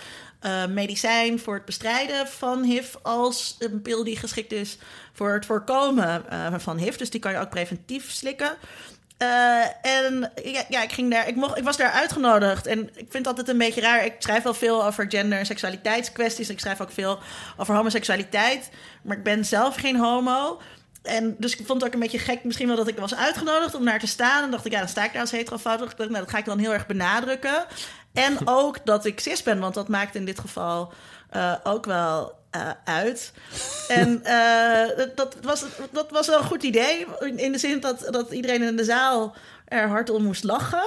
medicijn voor het bestrijden van HIV, als een pil die geschikt is voor het voorkomen van HIV. Dus die kan je ook preventief slikken. En ja, ja, ik, ging daar, ik, mocht, ik was daar uitgenodigd. En ik vind altijd een beetje raar. Ik schrijf wel veel over gender- en seksualiteitskwesties. Ik schrijf ook veel over homoseksualiteit. Maar ik ben zelf geen homo. En dus ik vond het ook een beetje gek misschien wel dat ik was uitgenodigd om daar te staan. En dacht ik, ja, dan sta ik daar als dacht, nou, dat ga ik dan heel erg benadrukken. En ook dat ik cis ben, want dat maakt in dit geval eh, ook wel eh, uit. En eh, dat, dat, was, dat was wel een goed idee. In, in de zin dat, dat iedereen in de zaal er hard om moest lachen.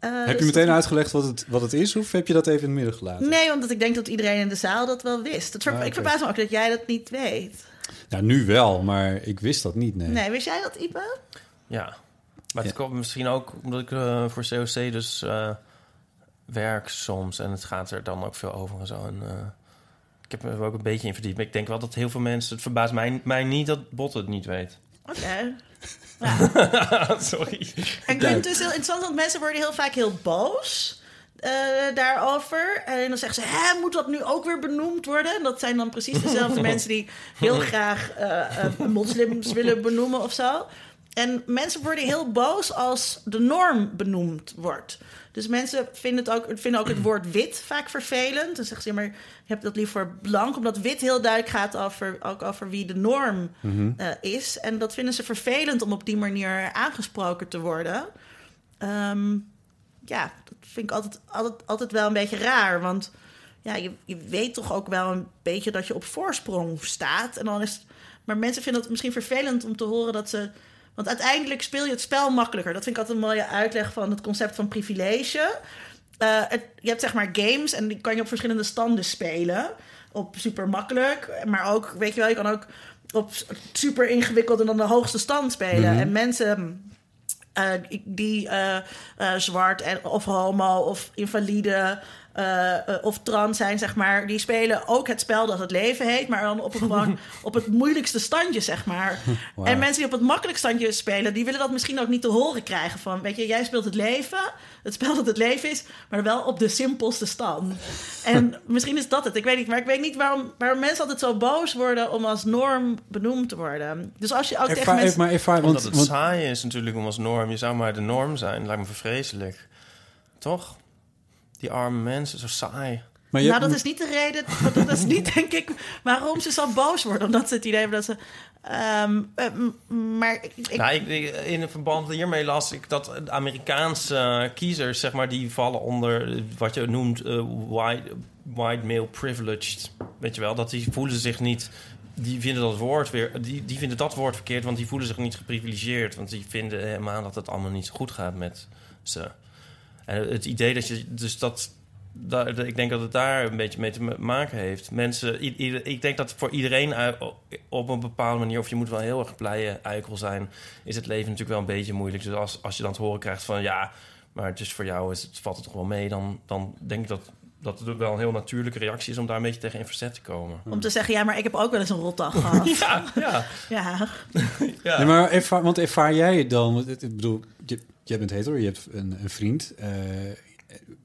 Heb je dus meteen dat- uitgelegd wat het, wat het is? Of heb je dat even in het midden gelaten? Nee, omdat ik denk dat iedereen in de zaal dat wel wist. Het ver- Ah. Ik verbaas me ook dat jij dat niet weet. Nou, nu wel, maar ik wist dat niet, nee. Nee, wist jij dat, Ipe? Ja, maar het komt misschien ook omdat ik eh, voor COC dus eh, werk soms. En het gaat er dan ook veel over en zo. En, eh, ik heb me er ook een beetje in verdiept. Maar ik denk wel dat heel veel mensen... Het verbaast mij, mij niet dat Bot het niet weet. Oké. Sorry. En ik vind het dus heel interessant, want mensen worden heel vaak heel boos eh, daarover. En dan zeggen ze, hè, moet dat nu ook weer benoemd worden? En dat zijn dan precies dezelfde mensen die heel graag eh, moslims willen benoemen of zo. En mensen worden heel boos als de norm benoemd wordt. Dus mensen vinden, het ook, vinden ook het woord wit vaak vervelend. Dan zeggen ze, ja, maar je hebt dat liever blank. Omdat wit heel duidelijk gaat over, ook over wie de norm eh, is. En dat vinden ze vervelend om op die manier aangesproken te worden. Ehm, ja, dat vind ik altijd, altijd, altijd wel een beetje raar. Want ja, je, je weet toch ook wel een beetje dat je op voorsprong staat. En dan is, maar mensen vinden het misschien vervelend om te horen dat ze... Want uiteindelijk speel je het spel makkelijker. Dat vind ik altijd een mooie uitleg van het concept van privilege. Eh, het, je hebt zeg maar games en die kan je op verschillende standen spelen. Op super makkelijk, maar ook, weet je wel, je kan ook op super ingewikkeld en dan de hoogste stand spelen. En mensen eh, die eh, eh, zwart en, of homo of invalide eh, eh, of trans zijn, zeg maar, die spelen ook het spel dat het leven heet, maar dan op, een gewoon, op het moeilijkste standje, zeg maar. En mensen die op het makkelijkste standje spelen, die willen dat misschien ook niet te horen krijgen van, weet je, jij speelt het leven, het spel dat het leven is, maar wel op de simpelste stand. En misschien is dat het, ik weet niet, maar ik weet niet waarom, waarom mensen altijd zo boos worden om als norm benoemd te worden. Dus als je ook tegen mensen... maar ervaar, Omdat want, het want saai is natuurlijk om als norm. Je zou maar de norm zijn. Lijkt me vreselijk. Toch? Die arme mensen, zo saai. maar je, nou, dat is niet de reden. Dat is niet, denk ik, waarom ze zo boos worden. Omdat ze het idee hebben dat ze. ehm, eh, maar ik, ik- Nou, ik, ik- in het verband hiermee las ik dat de Amerikaanse eh, kiezers, zeg maar, die vallen onder wat je noemt eh, white, white male privileged. Weet je wel, dat die voelen zich niet. Die vinden dat woord weer. Die, die vinden dat woord verkeerd, want die voelen zich niet geprivilegeerd. Want die vinden helemaal dat het allemaal niet zo goed gaat met ze. En het idee dat je. Dus dat. Daar, ik denk dat het daar een beetje mee te ma- maken heeft. Mensen, ieder- ik denk dat voor iedereen op een bepaalde manier, of je moet wel heel erg blije eikel zijn, is het leven natuurlijk wel een beetje moeilijk. Dus als, als je dan te horen krijgt van ja, maar het is voor jou is het, valt het toch wel mee, dan, dan denk ik dat, dat het wel een heel natuurlijke reactie is om daar een beetje tegen in verzet te komen. om te zeggen, ja, maar ik heb ook wel eens een rotdag gehad. Ja, ja. ja. ja. Nee, maar ervaar, want ervaar jij het dan? Want het- ik bedoel, je, jij bent hetero, je hebt een, een vriend. eh,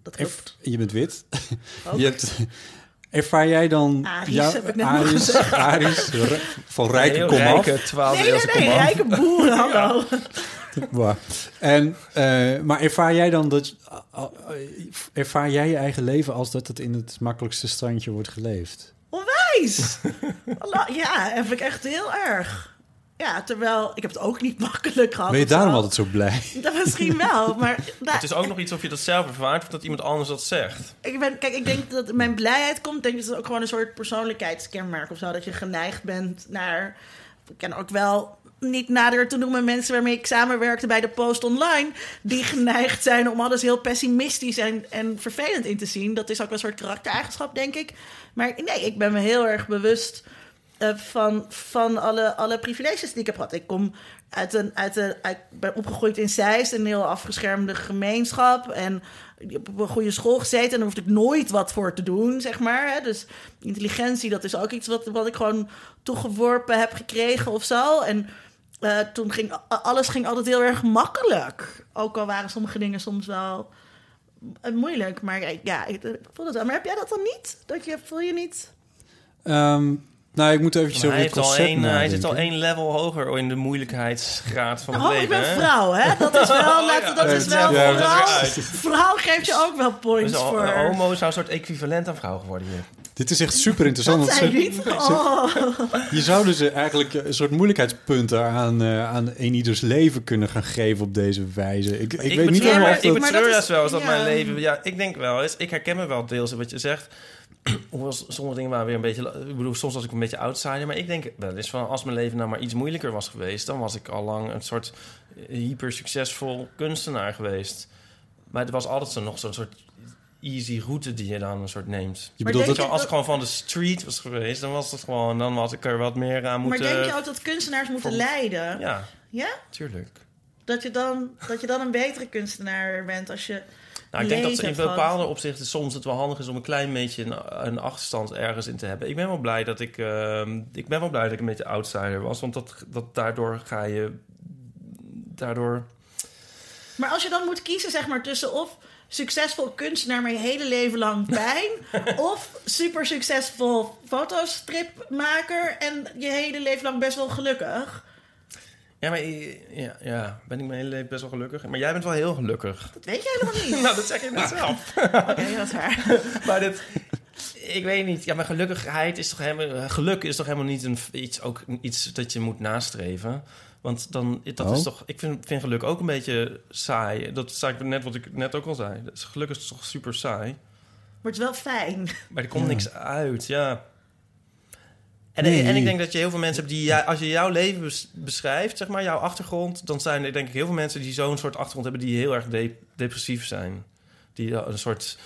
Dat klopt. je bent wit. Ook. je hebt, ervaar jij dan... Aries heb ik net Aries. Aries, re- van rijke heel kom rijke, 12 Nee, nee, nee, rijke boeren, hallo. Wow. En, eh, maar ervaar jij dan dat... uh, uh, ervaar jij je eigen leven als dat het in het makkelijkste standje wordt geleefd? Onwijs! Ja, heb ik echt heel erg. Ja, terwijl ik heb het ook niet makkelijk gehad. Ben je zo. daarom altijd zo blij? Dat misschien wel, maar... nou, Het is ook nog iets of je dat zelf ervaart of dat iemand anders dat zegt. Ik ben, kijk, ik denk dat mijn blijheid komt. Denk ik dat het ook gewoon een soort persoonlijkheidskenmerk of zo. Dat je geneigd bent naar. Ik ken ook wel niet nader te noemen mensen waarmee ik samenwerkte bij de Post Online. Die geneigd zijn om alles heel pessimistisch en, en vervelend in te zien. Dat is ook wel een soort karaktereigenschap, denk ik. Maar nee, ik ben me heel erg bewust eh, van, van alle, alle privileges die ik heb gehad. Ik kom uit een, uit een, uit, ben opgegroeid in Zeist, een heel afgeschermde gemeenschap. En op een goede school gezeten. En daar hoefde ik nooit wat voor te doen, zeg maar. Hè. Dus intelligentie, dat is ook iets wat, wat ik gewoon toegeworpen heb gekregen of zo. En eh, toen ging alles ging altijd heel erg makkelijk. Ook al waren sommige dingen soms wel eh, moeilijk. Maar ja, ik, ik voel het wel. Maar heb jij dat dan niet? Dat je, voel je niet... Ehm, Nou, ik moet eventjes over het concept één, eh, hij zit al één level hoger in de moeilijkheidsgraad van het Oh, leven. ik ben vrouw, hè? Dat is wel, laat- dat is wel Ja, vrouw. Vrouw geeft je ook wel points Dus al- voor. een homo zou een soort equivalent aan vrouw geworden hier. Dit is echt super interessant. Dat zei je niet. Oh. Je zou dus eh, eigenlijk een soort moeilijkheidspunten aan, eh, aan een ieders leven kunnen gaan geven op deze wijze. Ik, ik, weet niet helemaal of ik dat... betreur dat is- wel eens dat ja. mijn leven... Ja, ik denk wel eens... Ik herken me wel deels in wat je zegt. Hoewel sommige dingen waren weer een beetje... Ik bedoel, soms was ik een beetje outsider. Maar ik denk wel eens van... Als mijn leven nou maar iets moeilijker was geweest... dan was ik al lang een soort hyper succesvol kunstenaar geweest. Maar er was altijd zo nog zo'n soort easy route die je dan een soort neemt. Je Maar bedoelt denk dat... Zo, als ik gewoon van de street was geweest... dan was het gewoon... dan had ik er wat meer aan Maar moeten... denk je ook dat kunstenaars moeten Voor- leiden? Ja, Ja? tuurlijk. Dat je, dan, dat je dan een betere kunstenaar bent als je... Nou, ik denk dat in bepaalde opzichten soms het wel handig is om een klein beetje een, een achterstand ergens in te hebben. Ik ben wel blij dat ik, ehm, ik ben wel blij dat ik een beetje outsider was, want dat, dat daardoor ga je, daardoor. Maar als je dan moet kiezen, zeg maar, tussen of succesvol kunstenaar maar je hele leven lang pijn... of super succesvol fotostripmaker en je hele leven lang best wel gelukkig... Ja, maar ja, ja, ben ik mijn hele leven best wel gelukkig. Maar jij bent wel heel gelukkig. Dat weet je helemaal niet. nou, dat zeg je net zelf. Oké, dat is waar. maar dit, ik weet niet. Ja, maar gelukkigheid is toch helemaal, geluk is toch helemaal niet een, iets, ook iets dat je moet nastreven. Want dan, dat Oh. is toch, ik vind, vind geluk ook een beetje saai. Dat zei ik net wat ik net ook al zei. Dus geluk is toch super saai. Maar het is wel fijn. Maar er komt Ja. niks uit, ja. En, Nee. en ik denk dat je heel veel mensen hebt die... als je jouw leven bes- beschrijft, zeg maar, jouw achtergrond... dan zijn er denk ik heel veel mensen die zo'n soort achtergrond hebben... die heel erg de- depressief zijn. Die eh, een soort...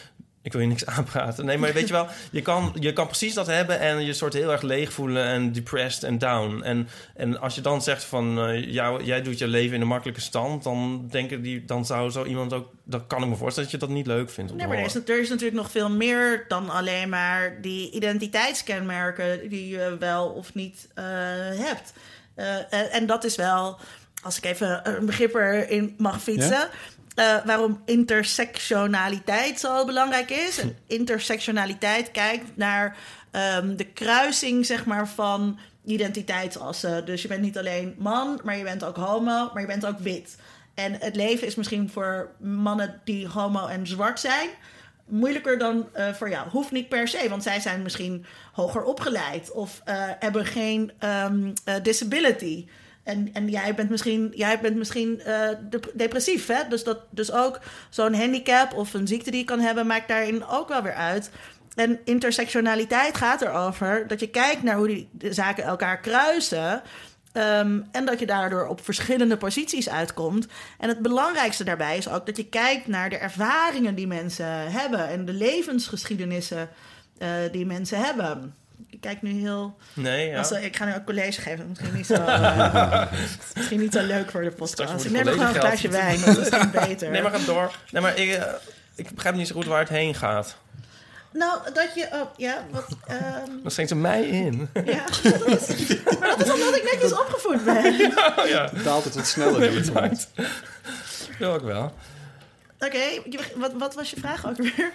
Ik wil je niks aanpraten. Nee, maar weet je wel, je kan, je kan precies dat hebben... en je soort heel erg leeg voelen en depressed en down. En, en als je dan zegt van... eh, jou, jij doet je leven in een makkelijke stand... dan, denken die, dan zou zo iemand ook... dan kan ik me voorstellen dat je dat niet leuk vindt. Nee, maar er is, er is natuurlijk nog veel meer dan alleen maar die identiteitskenmerken die je wel of niet eh, hebt. Eh, en, en dat is wel, als ik even een begrip erin mag fietsen. Eh, waarom intersectionaliteit zo belangrijk is. En intersectionaliteit kijkt naar ehm, de kruising zeg maar, van identiteitsassen. Dus je bent niet alleen man, maar je bent ook homo, maar je bent ook wit. En het leven is misschien voor mannen die homo en zwart zijn moeilijker dan eh, voor jou. Hoeft niet per se, want zij zijn misschien hoger opgeleid of eh, hebben geen ehm, eh, disability. En, en jij bent misschien, jij bent misschien eh, dep- depressief. Hè? Dus, dat, dus ook zo'n handicap of een ziekte die je kan hebben, maakt daarin ook wel weer uit. En intersectionaliteit gaat erover dat je kijkt naar hoe die zaken elkaar kruisen. Ehm, en dat je daardoor op verschillende posities uitkomt. En het belangrijkste daarbij is ook dat je kijkt naar de ervaringen die mensen hebben en de levensgeschiedenissen eh, die mensen hebben. Ik kijk nu heel. Nee, ja. Als, eh, ik ga nu ook college geven. Misschien niet zo, eh, misschien niet zo leuk voor de podcast. Ik het neem gewoon een glaasje wijn. Dat is misschien beter. Nee, maar ga door. Nee, maar ik, eh, ik begrijp niet zo goed waar het heen gaat. Nou, dat je. Oh, ja, wat. ehm, Dan schenkt ze mij in. ja, dat is, maar dat is omdat ik netjes opgevoed ben. Oh ja. Het altijd wat sneller. Nee, dit bedankt. Ja, ook wel. Oké, wat, wat was je vraag ook weer?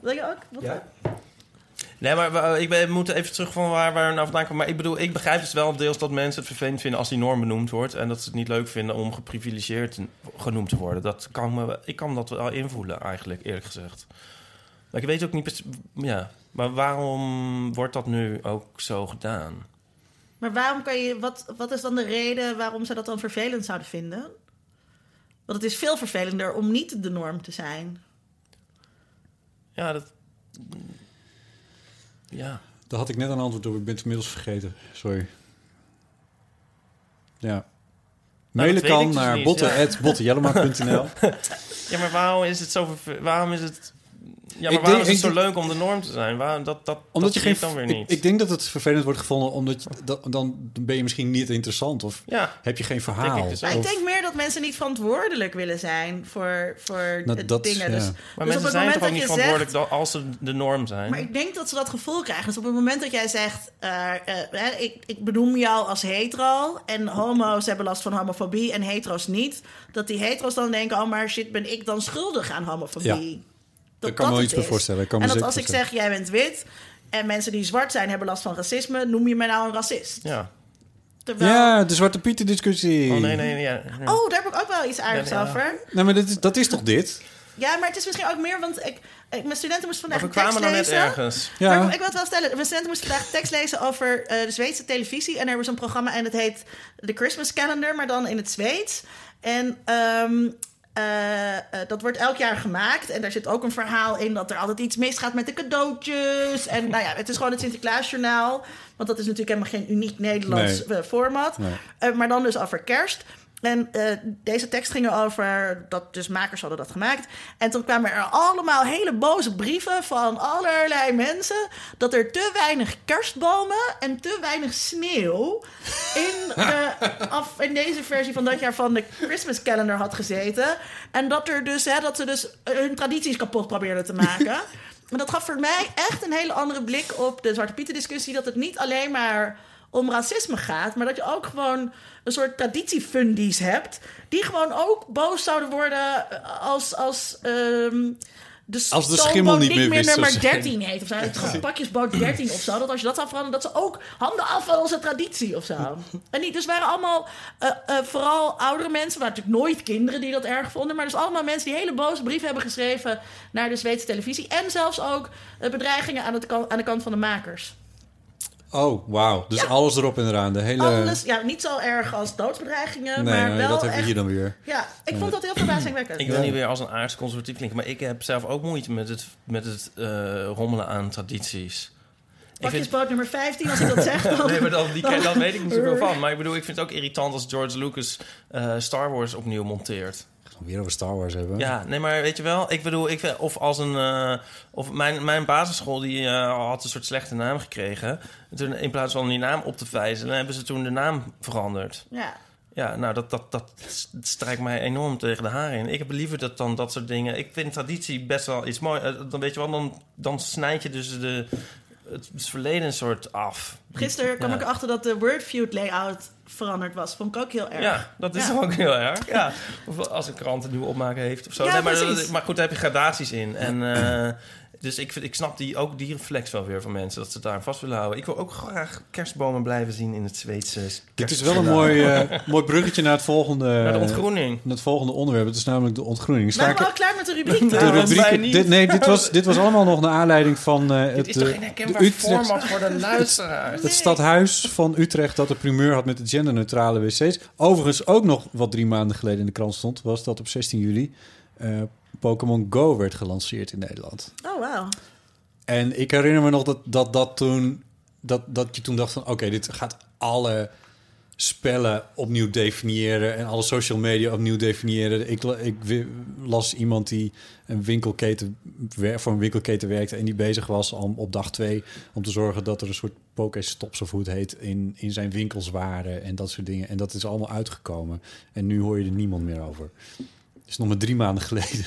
Wil je ook? Wat, Nee, maar we- ik ben, moet even terug van waar, waar we nou vandaan komen. Maar ik bedoel, ik begrijp dus wel deels dat mensen het vervelend vinden als die norm benoemd wordt. En dat ze het niet leuk vinden om geprivilegeerd genoemd te worden. Dat kan me, ik kan dat wel invoelen eigenlijk, eerlijk gezegd. Maar ik weet ook niet... precies- Ja, maar waarom wordt dat nu ook zo gedaan? Maar waarom kan je, wat, wat is dan de reden waarom ze dat dan vervelend zouden vinden? Want het is veel vervelender om niet de norm te zijn. Ja, dat... Ja. Daar had ik net een antwoord op. Ik ben het inmiddels vergeten. Sorry. Ja. Mailen dat weet kan dus naar botten.bottenjellema.nl. Ja, maar waarom is het zo... Waarom is het... Ja, maar Ik waarom denk- is het zo denk- leuk om de norm te zijn? Waarom, dat, dat, Omdat dat je geen. ik dan weer niet. Ik, denk dat het vervelend wordt gevonden omdat je, dat, dan ben je misschien niet interessant of Ja. heb je geen denk verhaal. ik dus Maar ik denk meer dat mensen niet verantwoordelijk willen zijn voor, voor Nou, dat- dingen. ja. Dus, Maar dus op mensen het zijn moment toch ook dat niet je verantwoordelijk zegt... als ze de norm zijn? Maar ik denk dat ze dat gevoel krijgen. Dus op het moment dat jij zegt... eh, eh, hè, ik, ik benoem jou als hetero... en homo's hebben last van homofobie en hetero's niet... dat die hetero's dan denken... oh, maar shit, ben ik dan schuldig aan homofobie? Ja. Ik kan me wel het iets bij voorstellen. Ik kan me en dat als ik zeg, jij bent wit... En mensen die zwart zijn hebben last van racisme. Noem je mij nou een racist? Ja. Terwijl... Ja, de Zwarte Pieten discussie. Oh, nee, nee, ja. ja. Oh, daar heb ik ook wel iets aardigs Ja, over. Nee, maar dat is, dat is toch dit? Ja, maar het is misschien ook meer, want ik, ik, mijn studenten moesten vandaag Maar we een tekst kwamen net lezen. ergens. Ja. Maar ik wil het wel stellen. Mijn studenten moesten vandaag tekst lezen over eh, de Zweedse televisie. En er was een programma en het heet The Christmas Calendar, maar dan in het Zweeds. En ehm, eh, eh, dat wordt elk jaar gemaakt. En daar zit ook een verhaal in dat er altijd iets misgaat met de cadeautjes. En nou ja, het is gewoon het Sinterklaasjournaal. Want dat is natuurlijk helemaal geen uniek Nederlands Nee. eh, format. Nee. Maar dan dus over kerst. En eh, deze tekst ging over dat dus makers hadden dat gemaakt. En toen kwamen er allemaal hele boze brieven van allerlei mensen dat er te weinig kerstbomen en te weinig sneeuw in, de, af, in deze versie van dat jaar van de Christmas calendar had gezeten. En dat er dus hè, dat ze dus hun tradities kapot probeerden te maken. En dat gaf voor mij echt een hele andere blik op de Zwarte Pieten discussie. Dat het niet alleen maar om racisme gaat, maar dat je ook gewoon een soort traditiefundies hebt, die gewoon ook boos zouden worden als, als, ehm, de, Als de schimmel niet meer nummer te zijn. 13 heet. Of zo. Het pakjesboot 13 of zo. Dat als je dat zou veranderen, dat ze ook handen af van onze traditie of zo. En niet, dus waren allemaal eh, eh, vooral oudere mensen, waren natuurlijk nooit kinderen die dat erg vonden, maar dus allemaal mensen die hele boze brieven hebben geschreven naar de Zweedse televisie. En zelfs ook eh, bedreigingen aan, het aan de kant van de makers. Oh, wauw. Dus Ja. alles erop en eraan. De hele... Alles, ja, niet zo erg als doodsbedreigingen, nee, maar nee, wel dat hebben we hier dan weer. Ja, ik vond dat heel verbazingwekkend. Ik wil niet weer als een aardsconservatief klinken, maar ik heb zelf ook moeite met het, met het eh, rommelen aan tradities. Vind, Pakjesboot nummer 15, als ik dat zeg, dan... nee, maar dan, die, ken- dan weet ik niet zoveel van. Maar ik bedoel, ik vind het ook irritant als George Lucas eh, Star Wars opnieuw monteert. Gaan we weer over Star Wars hebben. Ja, nee, maar weet je wel, ik bedoel, ik, of als een, eh, of mijn, mijn basisschool die eh, had een soort slechte naam gekregen. En toen in plaats van die naam op te vijzelen, hebben ze toen de naam veranderd. Ja. Ja, nou, dat, dat, dat strijkt mij enorm tegen de haren in. Ik heb liever dat dan dat soort dingen. Ik vind traditie best wel iets mooi. Eh, Dan weet je wel, dan, dan snijd je dus de, het, verleden een soort af. Gisteren kwam Ja. ik erachter dat de Wordfeud layout veranderd was. Vond ik ook heel erg. Ja, dat is Ja. ook heel erg. Ja. Of als een krant een nieuwe opmaken heeft of zo. Ja, nee, maar, maar goed, daar heb je gradaties in. En, eh, dus ik, vind, ik snap die, ook die reflex wel weer van mensen... dat ze daar vast willen houden. Ik wil ook graag kerstbomen blijven zien in het Zweedse Dit is wel een mooi, eh, mooi bruggetje naar het volgende... Naar de ontgroening. naar het volgende onderwerp. Het is namelijk de ontgroening. Sta Waren ik- we al klaar met de rubriek? de rubriek, dit, nee, dit was, dit was allemaal nog naar aanleiding van eh, het, Dit is toch eh, geen de herkenbaar Utrecht- format voor de luisteraars? Het stadhuis van Utrecht dat de primeur had met de genderneutrale wc's. Overigens ook nog wat drie maanden geleden in de krant stond... was dat op 16 juli eh, Pokémon Go werd gelanceerd in Nederland. Oh, wauw. En ik herinner me nog dat, dat, dat, toen, dat, dat je toen dacht van... oké, dit gaat alle spellen opnieuw definiëren... en alle social media opnieuw definiëren. Ik, ik las iemand die een winkelketen, voor een winkelketen werkte... en die bezig was om op dag twee om te zorgen... dat er een soort Pokéstops of hoe het heet in, in zijn winkels waren... en dat soort dingen. En dat is allemaal uitgekomen. En nu hoor je er niemand meer over. Het is nog maar drie maanden geleden.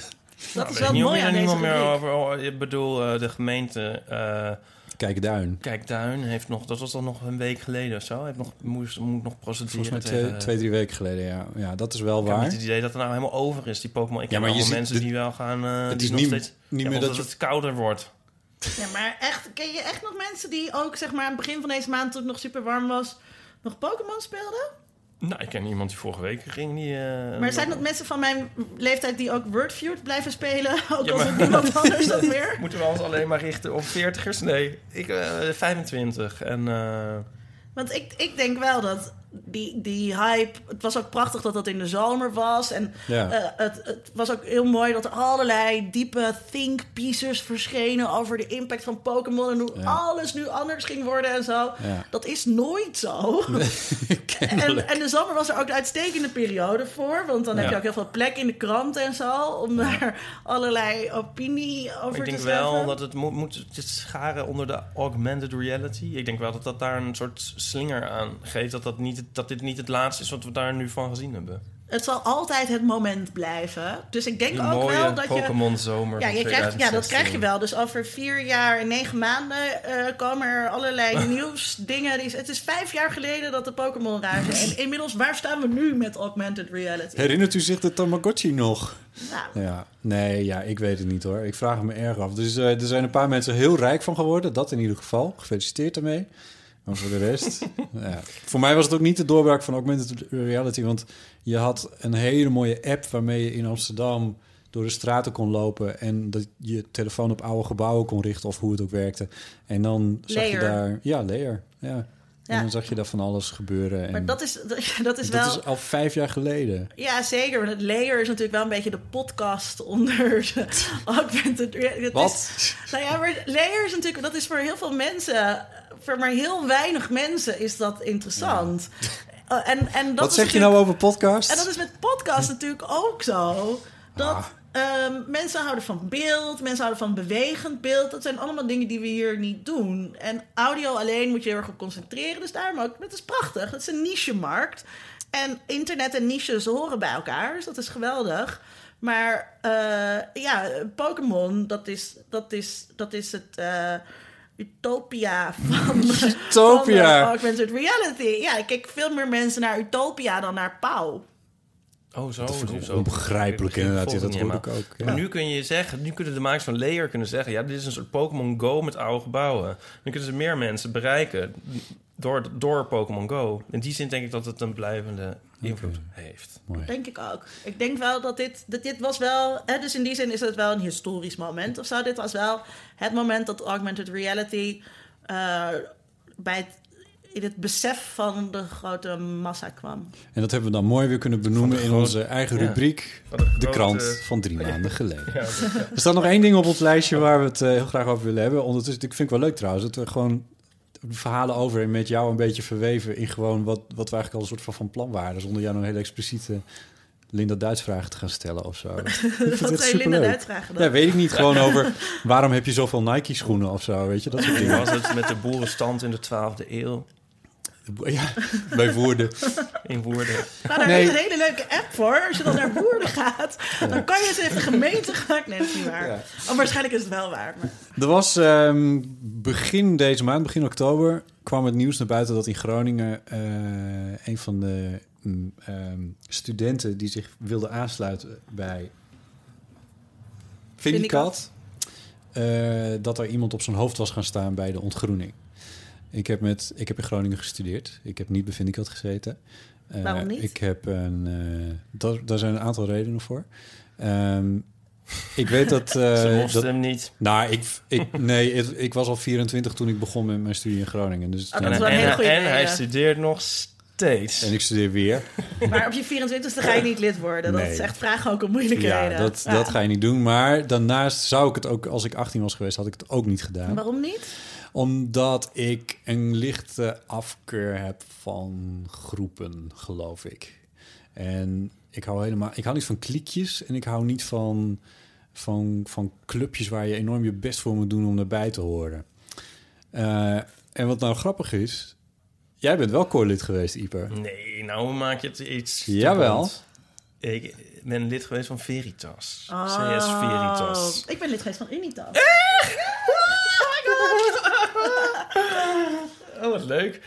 Dat is wel niet mooi aan deze niemand meer over... oh, ik bedoel, eh, de gemeente... eh, Kijk, Duin. Kijkduin heeft nog... Dat was dan nog een week geleden of zo. Heeft nog, moest, moet nog procederen Volgens mij twee, tegen- twee, drie weken geleden, ja. Ja, dat is wel Ik heb waar. niet het idee dat er nou helemaal over is, die Pokémon. Ik Ja, maar je je ziet mensen de- die wel gaan... eh het die is nog niet- steeds, niet ja, meer omdat dat je- het kouder wordt. Ja, maar echt, ken je echt nog mensen die ook, zeg maar, aan het begin van deze maand, toen het nog super warm was, nog Pokémon speelden? Nou, ik ken iemand die vorige week ging. Die, eh, Maar zijn dat mensen van mijn leeftijd die ook Wordfeud blijven spelen? Ook Ja, als het niemand anders dat meer? Moeten we ons alleen maar richten op veertigers? Nee, ik eh 25. En eh, Want ik, ik denk wel dat die, die hype... Het was ook prachtig dat dat in de zomer was. En Ja. eh, het, het was ook heel mooi dat er allerlei diepe think pieces verschenen... over de impact van Pokémon en hoe Ja. alles nu anders ging worden en zo. Ja. Dat is nooit zo. En, en de zomer was er ook de uitstekende periode voor. Want dan heb je ook heel veel plek in de krant en zo... om daar allerlei opinie over maar ik te denk schrijven. wel dat het moet, moet het scharen onder de augmented reality. Ik denk wel dat dat daar een soort slinger aan geeft. Dat, dat, niet, dat dit niet het laatste is wat we daar nu van gezien hebben. het zal altijd het moment blijven. Dus ik denk Die ook wel dat je... Pokémon zomer Ja, je krijgt, ja, dat 2016. krijg je wel. Dus over vier jaar en negen maanden eh, komen er allerlei nieuwsdingen. Die, het is vijf jaar geleden dat de Pokémon raar zijn. En inmiddels, waar staan we nu met augmented reality? Herinnert u zich de Tamagotchi nog? Nou, Ja, nee, ja, ik weet het niet hoor. Ik vraag me erg af. Dus eh, er zijn een paar mensen heel rijk van geworden. Dat in ieder geval. Gefeliciteerd daarmee. Maar voor de rest... ja. Voor mij was het ook niet de doorbraak van augmented reality. Want je had een hele mooie app waarmee je in Amsterdam door de straten kon lopen... en dat je telefoon op oude gebouwen kon richten of hoe het ook werkte. En dan zag je daar... Ja, layer. Ja. En dan zag je daar van alles gebeuren. En maar dat is, dat is dat wel... is al vijf jaar geleden. Ja, zeker. Want het layer is natuurlijk wel een beetje de podcast onder de augmented Wat? Is, nou ja, maar layer is natuurlijk... Dat is voor heel veel mensen... Voor maar heel weinig mensen is dat interessant. Uh, en, en dat Wat zeg je nou over podcast? En dat is met podcast natuurlijk ook zo. Dat Ah. ehm, mensen houden van beeld, mensen houden van bewegend beeld. Dat zijn allemaal dingen die we hier niet doen. En audio alleen moet je heel erg op concentreren. Dus daarom ook, dat is prachtig. Het is een niche-markt. En internet en niches horen bij elkaar. Dus dat is geweldig. Maar eh, ja, Pokémon, dat is, dat, is, dat is het eh, utopia van, Utopia. van de augmented reality. Ja, ik kijk veel meer mensen naar Utopia dan naar Pauw. Oh, zo. Dat onbegrijpelijk Ik inderdaad. Ja, dat hoor ik ook. ja. Maar nu kun je zeggen, nu kunnen de makers van Layer kunnen zeggen... ja, dit is een soort Pokémon Go met oude gebouwen. Nu kunnen ze meer mensen bereiken door, door Pokémon Go. In die zin denk ik dat het een blijvende invloed heeft. Mooi. Denk ik ook. Ik denk wel dat dit, dat dit was wel... Hè, dus in die zin is het wel een historisch moment of zo. Dit was wel het moment dat augmented reality... eh, bij het, in het besef van de grote massa kwam. En dat hebben we dan mooi weer kunnen benoemen in onze eigen rubriek. De krant van drie maanden geleden. Er staat nog één ding op ons lijstje waar we het eh, heel graag over willen hebben. Ondertussen, ik vind het wel leuk trouwens, dat we gewoon de verhalen over en met jou een beetje verweven in gewoon wat, wat we eigenlijk al een soort van van plan waren. Zonder jou een hele expliciete Linda Duits vragen te gaan stellen of zo. Wat je Linda. Duits vragen dan? Ja, weet ik niet. Gewoon over waarom heb je zoveel Nike schoenen of zo, weet je? Dat soort dingen. was het met de boerenstand in de 12e eeuw Ja, bij Woerden. in Woerden? Nou, daar Nee. is een hele leuke app voor. Als je dan naar Woerden gaat, dan kan je eens even de gemeente gaan. Nee, dat is niet waar. Ja. Oh, waarschijnlijk is het wel waar. Maar... Er was ehm, begin deze maand, begin oktober, kwam het nieuws naar buiten dat in Groningen eh, een van de mm, ehm, studenten die zich wilde aansluiten bij Vindicat, eh, dat er iemand op zijn hoofd was gaan staan bij de ontgroening. Ik heb, met, ik heb in Groningen gestudeerd. Ik heb niet bij Vindicat gezeten. Eh, Waarom niet? Ik heb een. eh, daar, daar zijn een aantal redenen voor. Ehm, ik weet dat. eh, Ze moesten dat hem niet. nou, ik, ik, nee, ik was al 24 toen ik begon met mijn studie in Groningen. Dus, Oh, En, dat is wel een en, hele goede en hij studeert nog steeds. en ik studeer weer. maar op je 24ste ga je niet lid worden. Dat Nee. is echt vragen ook om moeilijkheden. Ja, dat, Ja. dat ga je niet doen. Maar daarnaast zou ik het ook, als ik 18 was geweest, had ik het ook niet gedaan. Waarom niet? Omdat ik een lichte afkeur heb van groepen, geloof ik. En ik hou helemaal, ik hou niet van kliekjes en ik hou niet van, van, van clubjes waar je enorm je best voor moet doen om erbij te horen. Eh, en wat nou grappig is, jij bent wel koorlid geweest, Ieper. Nee, nou maak je het iets... Jawel. Ik ben lid geweest van Veritas. Oh. CS Veritas. Ik ben lid geweest van Unitas. Oh, wat leuk.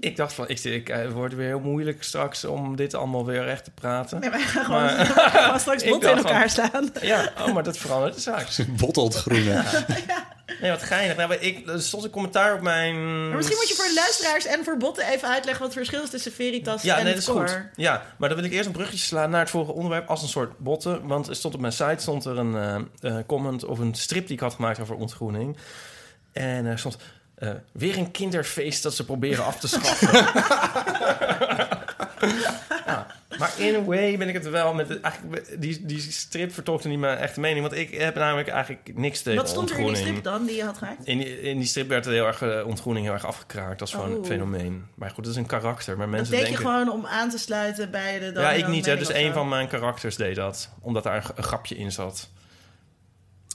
Ik dacht van, ik, ik, eh, het wordt weer heel moeilijk straks om dit allemaal weer recht te praten. Nee, wij gaan gewoon, Maar- gaan straks botten in van- elkaar slaan. Ja, oh, maar dat verandert de zaak. Bottelt groene. Nee, wat geinig. Nou, maar ik, er stond een commentaar op mijn... Maar misschien moet je voor de luisteraars en voor botten even uitleggen wat het verschil is tussen Veritas Ja, en nee, dat is goed. Ja, maar dan wil ik eerst een bruggetje slaan naar het vorige onderwerp als een soort botten. Want er stond op mijn site stond er een eh, eh, comment of een strip die ik had gemaakt over ontgroening. En er stond eh, weer een kinderfeest dat ze proberen af te schaffen. ja, maar in a way ben ik het wel met... Eigenlijk, die, die strip vertolkte niet mijn echte mening. Want ik heb namelijk eigenlijk niks tegen Wat stond er in die strip dan die je had gemaakt? In die, in die strip werd heel erg, eh, ontgroening heel erg afgekraakt als gewoon Oh. een fenomeen. Maar goed, dat is een karakter. Maar Dat mensen deed je denken... gewoon om aan te sluiten bij de... Ja, ik niet. Hè. Dus Dus een van mijn karakters deed dat. Omdat daar een, een grapje in zat.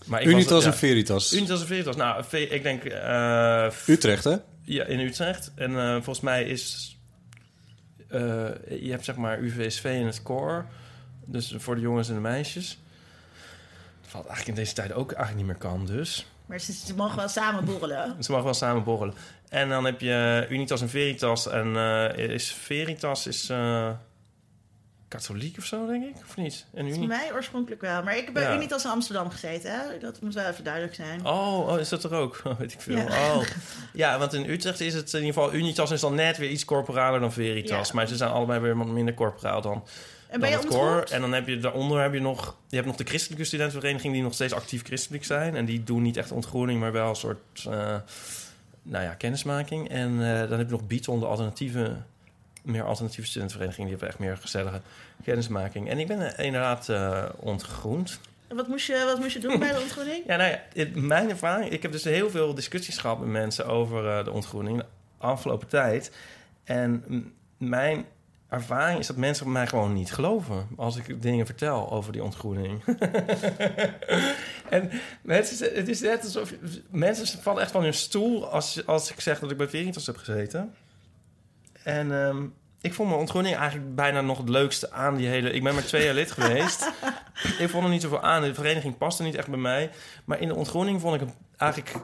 Maar ik Unitas was, en ja, Veritas. Unitas en Veritas. Nou, ve- ik denk... eh, Utrecht, hè? ja, in Utrecht. En eh, volgens mij is eh, je hebt zeg maar UVSV in het core. Dus voor de jongens en de meisjes. Dat valt eigenlijk in deze tijd ook eigenlijk niet meer kan, dus. Maar ze, ze mogen wel samen borrelen. Ze mogen wel samen borrelen. En dan heb je Unitas en Veritas. En eh, is Veritas is eh, katholiek of zo, denk ik? Of niet? En Voor Uni... mij oorspronkelijk wel. Maar ik heb Ja. Unitas in Amsterdam gezeten. Hè? Dat moet wel even duidelijk zijn. Oh, oh, is dat er ook? Oh, weet ik veel. Ja. Oh. ja, want in Utrecht is het in ieder geval... Unitas is dan net weer iets corporaler dan Veritas. Ja. Maar ze zijn allebei weer wat minder corporaal dan, en ben dan je het? En dan heb je daaronder heb je nog... Je hebt nog de christelijke studentenvereniging... die nog steeds actief christelijk zijn. En die doen niet echt ontgroening... maar wel een soort... eh, nou ja, kennismaking. En eh, dan heb je nog Beaton, de alternatieve... meer alternatieve studentenvereniging. Die hebben echt meer gezellige kennismaking. En ik ben eh, inderdaad eh, ontgroend. En Wat moest, je, wat moest je doen bij de ontgroening? Ja, nou ja, het- mijn ervaring... Ik heb dus heel veel discussies gehad met mensen over eh, de ontgroening de afgelopen tijd. En mijn ervaring is dat mensen mij gewoon niet geloven... als ik dingen vertel over die ontgroening. en mensen, het is net alsof... Mensen vallen echt van hun stoel als, als ik zeg dat ik bij Veritas heb gezeten. En ehm, ik vond mijn ontgroening eigenlijk bijna nog het leukste aan die hele... Ik ben maar twee jaar lid geweest. ik vond er niet zoveel aan. De vereniging paste niet echt bij mij. Maar in de ontgroening vond ik het eigenlijk...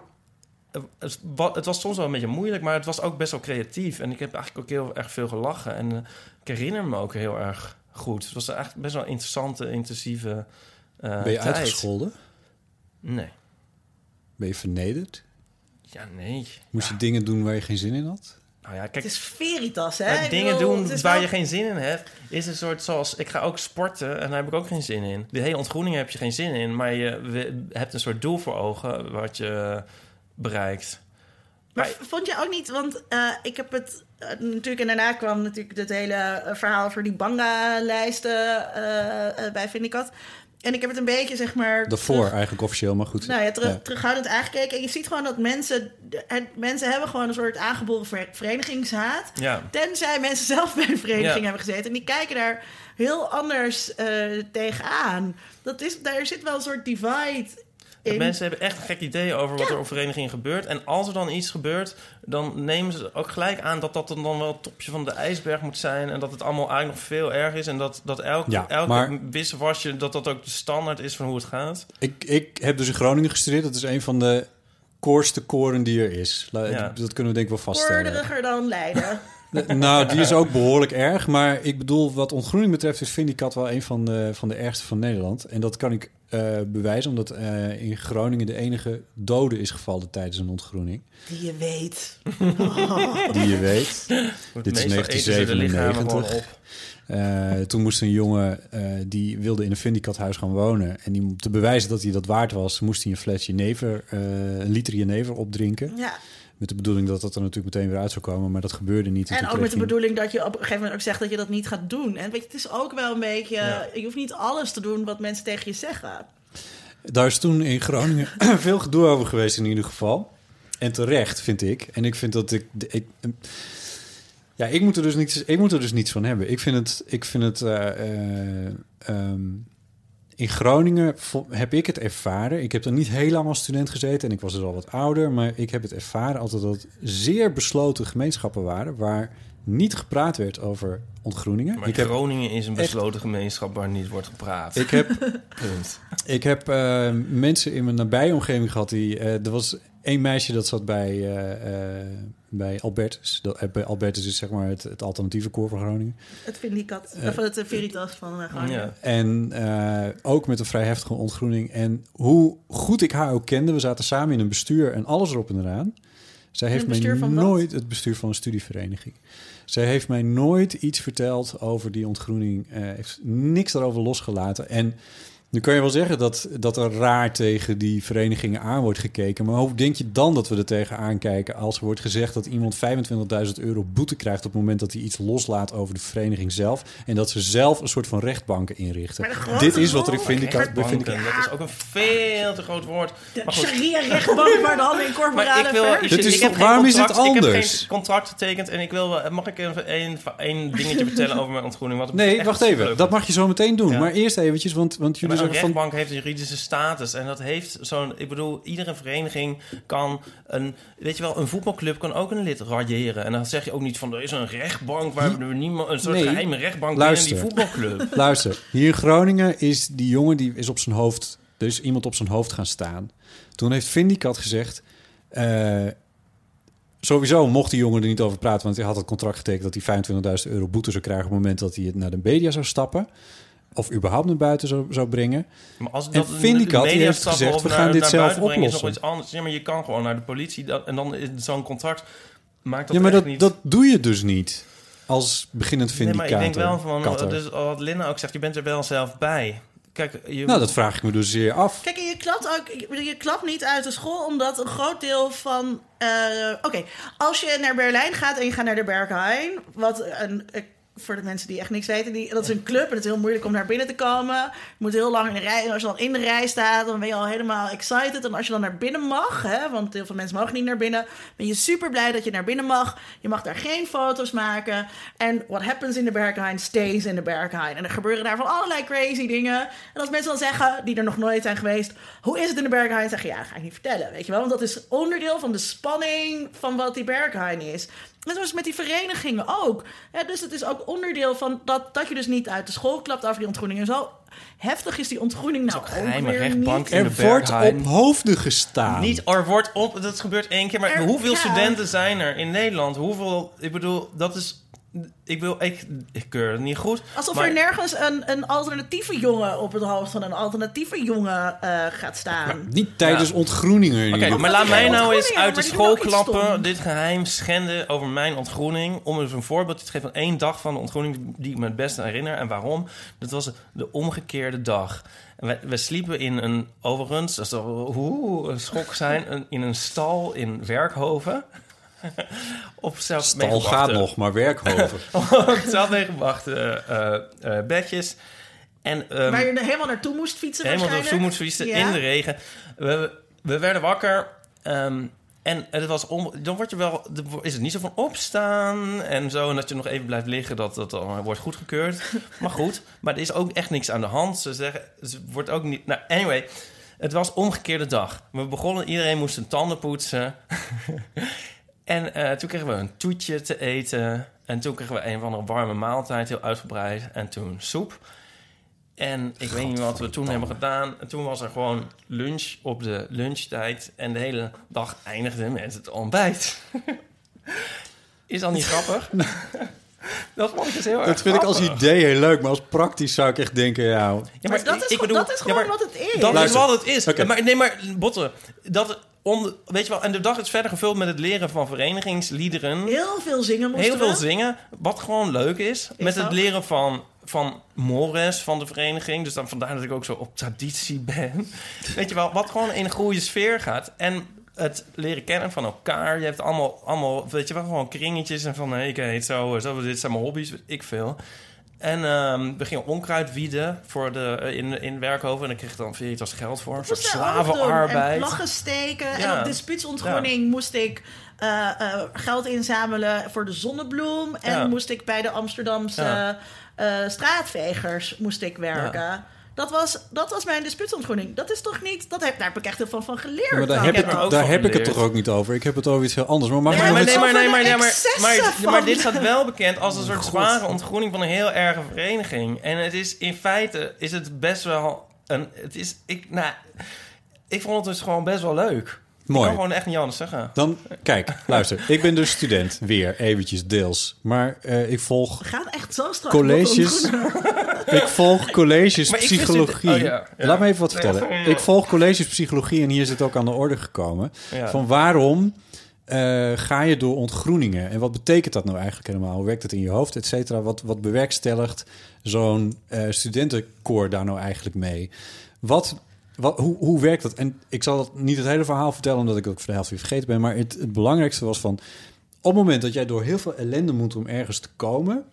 Het wa- het was soms wel een beetje moeilijk, maar het was ook best wel creatief. En ik heb eigenlijk ook heel erg veel gelachen. En eh, ik herinner me ook heel erg goed. Het was echt best wel een interessante, intensieve eh, Ben je tijd. uitgescholden? Nee. Ben je vernederd? Ja, nee. Moest je dingen doen waar je geen zin in had? Nou ja, kijk, Het is Veritas, hè? Dingen bedoel, doen waar wel- je geen zin in hebt, is een soort zoals... Ik ga ook sporten en daar heb ik ook geen zin in. De hele ontgroening heb je geen zin in, maar je hebt een soort doel voor ogen wat je bereikt. Maar vond je ook niet, want eh, ik heb het eh, natuurlijk... En daarna kwam natuurlijk het hele eh, verhaal voor die banga-lijsten eh, bij Vindicat. En ik heb het een beetje, zeg maar... Daarvoor terug- eigenlijk officieel, maar goed. Nou ja, terug, Ja. terughoudend aangekeken. En je ziet gewoon dat mensen... Het, mensen hebben gewoon een soort aangeboren ver- verenigingshaat. Ja. Tenzij mensen zelf bij een vereniging Ja. hebben gezeten. En die kijken daar heel anders eh, tegenaan. Dat is, daar zit wel een soort divide in. mensen hebben echt een gek idee over wat er op verenigingen gebeurt. En als er dan iets gebeurt, dan nemen ze ook gelijk aan dat dat dan wel het topje van de ijsberg moet zijn. En dat het allemaal eigenlijk nog veel erger is. En dat, dat elk, Ja, elke maar- wisselwasje, dat dat ook de standaard is van hoe het gaat. Ik, ik heb dus in Groningen gestudeerd. Dat is een van de koorste koren die er is. La- Ja. Dat kunnen we denk ik wel vaststellen. Koorderiger dan Leiden. nou, die is ook behoorlijk erg. Maar ik bedoel, wat ontgroening betreft is Vindicat wel een van de, van de ergste van Nederland. En dat kan ik eh, bewijzen, omdat eh, in Groningen de enige dode is gevallen tijdens een ontgroening. Die je weet. Die je weet. Dit is Meestal eten ze de lichamen gewoon 1997. op. Eh, toen moest een jongen, eh, die wilde in een Vindicathuis gaan wonen. En die, om te bewijzen dat hij dat waard was, moest hij een fles jenever, eh, een liter jenever opdrinken. Ja. Met de bedoeling dat dat er natuurlijk meteen weer uit zou komen, maar dat gebeurde niet. En ook met de bedoeling dat je op een gegeven moment ook zegt dat je dat niet gaat doen. En weet je, het is ook wel een beetje... Ja. Je hoeft niet alles te doen wat mensen tegen je zeggen. Daar is toen in Groningen veel gedoe over geweest in ieder geval. En terecht, vind ik. En ik vind dat ik... ik ja, ik moet, er dus niets, ik moet er dus niets van hebben. Ik vind het... Ik vind het eh, eh, ehm, in Groningen heb ik het ervaren. Ik heb er niet heel lang als student gezeten... en ik was dus al wat ouder... maar ik heb het ervaren altijd dat het zeer besloten gemeenschappen waren... waar niet gepraat werd over ontgroeningen. Maar ik heb Groningen is een echt- besloten gemeenschap waar niet wordt gepraat. Ik heb, ik heb eh, mensen in mijn nabije omgeving gehad die... eh, er was één meisje dat zat bij, eh, bij Albertus. Dat, eh, bij Albertus is zeg maar het, het alternatieve koor van Groningen. Het vind ik dat. Eh, Of het eh, Veritas van uh, Groningen. Ja. En eh, ook met een vrij heftige ontgroening. En hoe goed ik haar ook kende, we zaten samen in een bestuur en alles erop en eraan. Zij heeft mij van nooit het bestuur van een studievereniging. Zij heeft mij nooit iets verteld over die ontgroening. eh, heeft niks daarover losgelaten. En nu kan je wel zeggen dat, dat er raar tegen die verenigingen aan wordt gekeken. Maar hoe denk je dan dat we er tegen aankijken als er wordt gezegd dat iemand 25.000 euro boete krijgt op het moment dat hij iets loslaat over de vereniging zelf. En dat ze zelf een soort van rechtbanken inrichten. Dit is wat er Vindicat... bij Rechtbanken, Vindicat- dat is ook een veel te groot woord. Sharia-rechtbank, maar dan in Maar corporale ik wil, ik, is ik heb waarom is het contract- Ik heb anders? geen contract getekend en ik wil, mag ik even één, dingetje vertellen over mijn ontgroening? Wat Nee, wacht even. Dat mag je zo meteen doen. Ja. Maar eerst eventjes, want, want jullie Van... rechtbank heeft een juridische status. En dat heeft zo'n... Ik bedoel, iedere vereniging kan een... Weet je wel, een voetbalclub kan ook een lid radiëren. En dan zeg je ook niet van... Er is een rechtbank waar we niemand... Een soort Nee. geheime rechtbank Luister. binnen die voetbalclub. Luister, hier in Groningen is die jongen die is op zijn hoofd... Er is iemand op zijn hoofd gaan staan. Toen heeft Vindicat gezegd... eh, sowieso mocht die jongen er niet over praten... want hij had het contract getekend dat hij 25.000 euro boete zou krijgen... op het moment dat hij het naar de media zou stappen. Of überhaupt naar buiten zou, zou brengen. Maar als En dat Vindicat die media heeft gezegd, we naar- gaan dit zelf brengen is nog oplossen. iets anders. Ja, maar je kan gewoon naar de politie. Dat, en dan is zo'n contract... Maakt dat ja, maar dat, niet... dat doe je dus niet. Als beginnend Nee, Vindicator. maar ik denk wel van... katter. Dus wat Linda ook zegt, je bent er wel zelf bij. Kijk, je... Nou, dat vraag ik me dus zeer af. Kijk, en je klapt ook. Je klapt niet uit de school, omdat een groot deel van. eh, Oké, als je naar Berlijn gaat en je gaat naar de Berghain, wat een. Voor de mensen die echt niks weten, die, dat is een club en het is heel moeilijk om naar binnen te komen. Je moet heel lang in de rij. En als je dan in de rij staat, dan ben je al helemaal excited. En als je dan naar binnen mag, hè, want heel veel mensen mogen niet naar binnen, ben je super blij dat je naar binnen mag. Je mag daar geen foto's maken. En what happens in de Berghain stays in de Berghain. En er gebeuren daar van allerlei crazy dingen. En als mensen dan zeggen, die er nog nooit zijn geweest, hoe is het in de Berghain? Zeggen ja, dat ga ik niet vertellen, weet je wel. Want dat is onderdeel van de spanning van wat die Berghain is. En zoals met die verenigingen ook. Ja, dus het is ook onderdeel van dat, dat je dus niet uit de school klapt over die ontgroening. En zo heftig is die ontgroening nou ook, geheime weer rechtbank niet. Er wordt op hoofden gestaan. Niet, er wordt op, dat gebeurt één keer. Maar Er- hoeveel ja. studenten zijn er in Nederland? Hoeveel, ik bedoel, dat is... Ik wil, ik, ik keur het niet goed. Alsof maar- er nergens een, een alternatieve jongen op het hoofd van een alternatieve jongen eh, gaat staan. Niet tijdens Ja. ontgroeningen. in Oké, maar laat mij nou eens uit de school klappen. Dit geheim schenden over mijn ontgroening. Om eens een voorbeeld te geven van één dag van de ontgroening die ik me het beste herinner. En waarom? Dat was de omgekeerde dag. Wij, wij sliepen in een, overigens, dat zal hoe een schok zijn, een, in een stal in Werkhoven. Op zelf Stal meegebrachte- gaat nog, maar werkhoven. op zelf meegebrachte eh, eh, bedjes. En, ehm, Waar je er helemaal naartoe moest fietsen helemaal naartoe moet fietsen Ja. in de regen. We, we werden wakker. ehm, en het was om, dan word je wel, is het niet zo van opstaan en zo. En dat je nog even blijft liggen, dat dat dan wordt goedgekeurd. maar goed, maar er is ook echt niks aan de hand. Ze zeggen, ze wordt ook niet. Nou, anyway, het was omgekeerde dag. We begonnen, iedereen moest zijn tanden poetsen. En eh, toen kregen we een toetje te eten. En toen kregen we een van een warme maaltijd, heel uitgebreid. En toen soep. En ik weet niet wat we toen hebben gedaan. En toen was er gewoon lunch op de lunchtijd. En de hele dag eindigde met het ontbijt. Is dat niet grappig? dat vond ik dus heel erg Dat vind ik als idee heel leuk, maar als praktisch zou ik echt denken, ja... Ja, Maar dat is, ik gewoon- bedoel- dat is ja, maar wat het is. Dat Luister. is wat het is. Maar, nee, maar Botten, dat weet je wel, en de dag is verder gevuld met het leren van verenigingsliederen. Heel veel zingen moesten Heel veel zingen, wat gewoon leuk is. met het ook. leren van, van mores van de vereniging. Dus dan vandaar dat ik ook zo op traditie ben. Weet je wel, wat gewoon in een goede sfeer gaat. En het leren kennen van elkaar. Je hebt allemaal, allemaal weet je wel, gewoon kringetjes. En van, hé, ik heet zo, zo, dit zijn mijn hobby's, ik veel. En ehm, we gingen onkruid wieden voor de, eh, in, in Werkhoven. En dan kreeg ik dan Veritas geld voor. Een soort doen. En slavenarbeid. vlaggen steken. En Ja. op dispuutsontgroening moest ik eh, eh, geld inzamelen voor de zonnebloem. En Ja. moest ik bij de Amsterdamse Ja. straatvegers moest ik werken. Dat was, dat was mijn dispuutsontgroening. Dat is toch niet... Dat heb, daar heb ik echt heel veel van geleerd. Maar daar heb, ik, daar heb ik het toch ook niet over. Ik heb het over iets heel anders. Maar Nee, maar, nee, maar, nee, maar, nee, maar, dit staat wel bekend als een soort zware ontgroening van een heel erge vereniging. En het is in feite is het best wel een. Het is, ik, nou, ik vond het dus gewoon best wel leuk. Ik Mooi. kan gewoon echt niet anders zeggen. Dan, kijk, luister. Ik ben dus student, weer eventjes deels. Maar eh, ik volg We gaan echt zo strak. colleges. ik volg colleges Maar ik psychologie. het- oh ja, ja. Laat me even wat Nee, vertellen. ja. Ik volg colleges psychologie en hier is het ook aan de orde gekomen. Ja. Van waarom eh, ga je door ontgroeningen? En wat betekent dat nou eigenlijk helemaal? Hoe werkt het in je hoofd, et cetera? Wat, wat bewerkstelligt zo'n eh studentenkoor daar nou eigenlijk mee? Wat, wat, hoe, hoe werkt dat? En ik zal het niet het hele verhaal vertellen, omdat ik ook voor de helft weer vergeten ben. Maar het, het belangrijkste was van... op het moment dat jij door heel veel ellende moet om ergens te komen...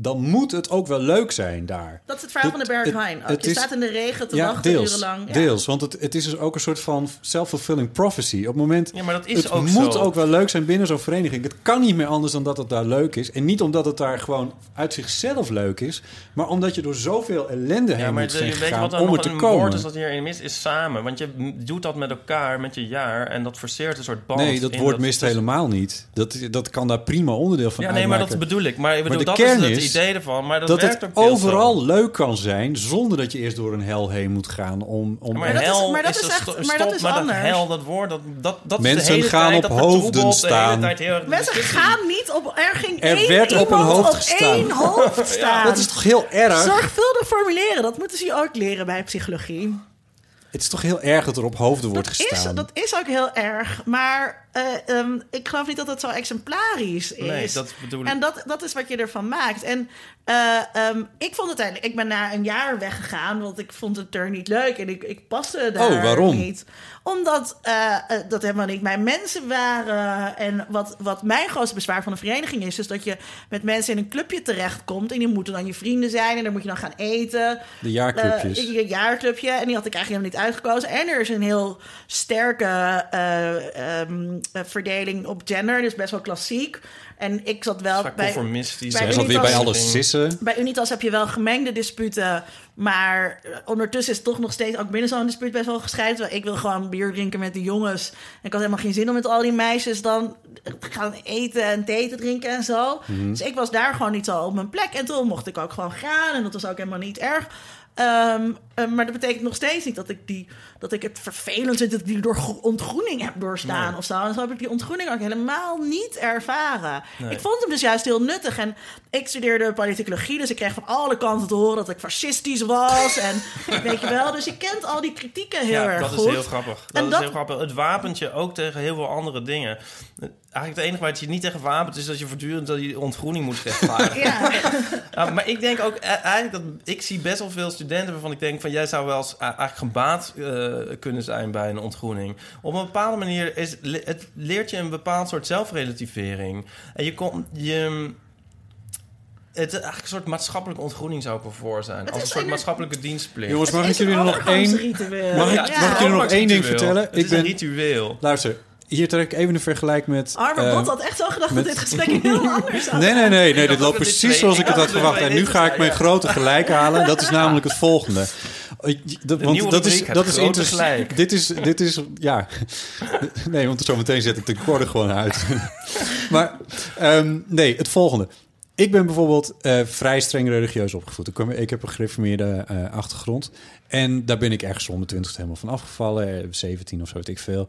dan moet het ook wel leuk zijn daar. Dat is het verhaal van de Berghain. het Je is- staat in de regen te ja, wachten deels, urenlang. Ja. deels. Want het, het is dus ook een soort van self-fulfilling prophecy. Op het moment, Ja, maar dat is het ook moet zo. ook wel leuk zijn binnen zo'n vereniging. Het kan niet meer anders dan dat het daar leuk is. En niet omdat het daar gewoon uit zichzelf leuk is, maar omdat je door zoveel ellende heen Ja, maar moet de- zijn weet je wat dan om er nog te een komen. woord is dat hierin mist? Is samen. Want je doet dat met elkaar, met je jaar. En dat verseert een soort band. Nee, dat woord mist helemaal niet. Dat, dat kan daar prima onderdeel van Ja, nee, maar dat bedoel ik. Maar ik bedoel, de dat kern is het is idee ervan. Maar dat, dat werkt het ook overal zo. leuk kan zijn zonder dat je eerst door een hel heen moet gaan om. om Maar, dat is- hel maar dat is, is een echt- maar stop, dat is maar dat anders. hel, dat woord, dat, dat, dat is Mensen de hele gaan tijd, op dat hoofden staan. Mensen gaan niet op... Er ging Er één werd op een hoofd op gestaan. één hoofd staan. Dat is toch heel erg? Zorgvuldig formuleren. Dat moeten ze je ook leren bij psychologie. Het is toch heel erg dat er op hoofden wordt Is, gestaan. dat is ook heel erg. Maar eh, ehm, ik geloof niet dat het zo exemplarisch is. Nee, dat bedoel ik. En dat, dat is wat je ervan maakt. En eh, ehm, ik vond het eigenlijk... Ik ben na een jaar weggegaan, want ik vond het er niet leuk. En ik, ik paste daar Oh, waarom? niet. Omdat eh, eh, dat helemaal niet mijn mensen waren. En wat, wat mijn grootste bezwaar van een vereniging is... is dat je met mensen in een clubje terechtkomt... en die moeten dan je vrienden zijn... en dan moet je dan gaan eten. De jaarclubjes. Eh, je jaarclubje. En die had ik eigenlijk helemaal niet uitgekozen. En er is een heel sterke eh, ehm, eh, verdeling op gender. Dus best wel klassiek. En ik zat wel bij... conformistisch. bij zat weer bij alle sissen. bij Unitas heb je wel gemengde disputen. Maar eh, ondertussen is het toch nog steeds ook binnen zo'n dispuut best wel gescheiden. Ik wil gewoon bier drinken met de jongens. En ik had helemaal geen zin om met al die meisjes dan gaan eten en thee te drinken en zo. Mhm. Dus ik was daar gewoon niet zo op mijn plek. En toen mocht ik ook gewoon gaan. En dat was ook helemaal niet erg. Ehm, eh, maar dat betekent nog steeds niet dat ik, die, dat ik het vervelend vind dat ik die door gro- ontgroening heb doorstaan of zo. En zo heb ik die ontgroening ook helemaal niet ervaren. Nee. Ik vond hem dus juist heel nuttig. En ik studeerde politicologie, dus ik kreeg van alle kanten te horen dat ik fascistisch was. En weet je wel, dus je kent al die kritieken heel ja, erg dat goed. is heel grappig. Dat En is dat- heel grappig. Het wapentje ook tegen heel veel andere dingen. Eigenlijk het enige waar het je niet tegen wapent... is dat je voortdurend dat je ontgroening moet rechtvaardigen. Ja. Ja, maar ik denk ook e- eigenlijk dat... Ik zie best wel veel studenten waarvan ik denk van... jij zou wel eens eigenlijk gebaat eh, kunnen zijn bij een ontgroening. Op een bepaalde manier is, le- het leert je een bepaald soort zelfrelativering. En je komt... Je, het is eigenlijk een soort maatschappelijke ontgroening zou ik wel voor zijn. Als een soort een- maatschappelijke dienstplicht. Jongens, mag ik een jullie nog één... Mag ik, Ja, mag ik jullie nog een één ding vertellen? Het Ik is een ben... ritueel. Luister, hier trek ik even een vergelijk met... Arme eh, Bot had echt zo gedacht met- dat dit gesprek heel anders zou Nee, nee, nee, nee. Dit loopt precies twee- zoals ik het had verwacht. En nu ga ik mijn grote gelijk halen. Dat is namelijk het volgende. Dat- Want dat is, dat is interessant. gelijk. Dit is, dit is, ja. Nee, want zometeen zet ik de koorden gewoon uit. Maar ehm, nee, het volgende. Ik ben bijvoorbeeld eh, vrij streng religieus opgevoed. Ik, kom- ik heb een gereformeerde eh, achtergrond. En daar ben ik ergens rond de 20 helemaal van afgevallen. eh, 17 of zo, weet ik veel.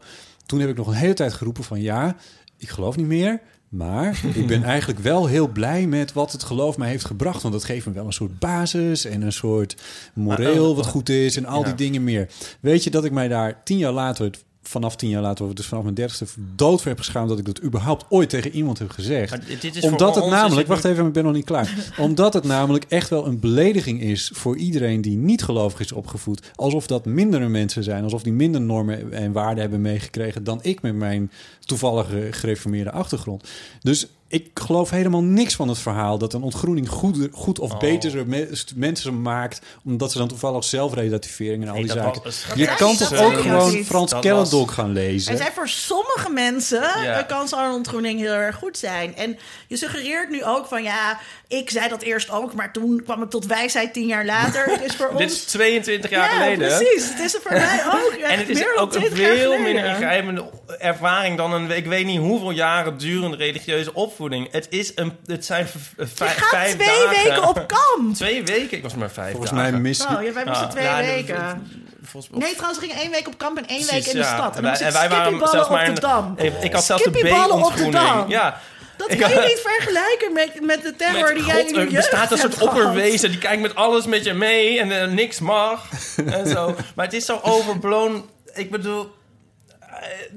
Toen heb ik nog een hele tijd geroepen van... ja, ik geloof niet meer... Maar ik ben eigenlijk wel heel blij met wat het geloof mij heeft gebracht. Want dat geeft me wel een soort basis en een soort moreel wat goed is en al die dingen meer. Weet je dat ik mij daar tien jaar later, vanaf tien jaar later, dus vanaf mijn dertigste, dood heb geschaamd dat ik dat überhaupt ooit tegen iemand heb gezegd. Maar dit is Omdat het namelijk, wacht even, ik ben nog niet klaar. Omdat het namelijk echt wel een belediging is voor iedereen die niet gelovig is opgevoed. Alsof dat mindere mensen zijn, alsof die minder normen en waarden hebben meegekregen dan ik met mijn toevallige gereformeerde achtergrond. Dus ik geloof helemaal niks van het verhaal dat een ontgroening goed, goed of Oh. betere me- mensen maakt, omdat ze dan toevallig zelfrelativering en al Nee, die zaken. was- Je kan toch ook gewoon niet. Frans Dat Kellendok gaan lezen? En zei voor sommige mensen Ja. kan zo'n ontgroening heel erg goed zijn. En je suggereert nu ook van ja, ik zei dat eerst ook, maar toen kwam ik tot wijsheid tien jaar later. Het is voor ons. Dit is 22 jaar ja, geleden. precies. Het is er voor mij ook. En het is ook een 20 jaar veel minder ingrijpende ervaring dan een, ik weet niet hoeveel jaren durende religieuze opvoeding. Het, is een, het zijn v- v- Je vijf, gaat vijf twee dagen. weken op kamp. Twee weken? Ik was maar vijf Volgens dagen. mij mis Oh, ja, wij moesten Ja, twee ja, de- weken. Volgens Nee, trouwens, we gingen één week op kamp en één Precies, week in de ja. stad. En, wij, en wij waren zelfs maar op een- de Dam. Ik, ik had zelfs de Skippyballen op de B-ontgroening. Dam. Ja. Dat kan je niet vergelijken met, met de terror Met die jij God, in je er jeugd bestaat een soort gehad. opperwezen die kijkt met alles met je mee en eh, niks mag en zo. Maar het is zo overblown. Ik bedoel,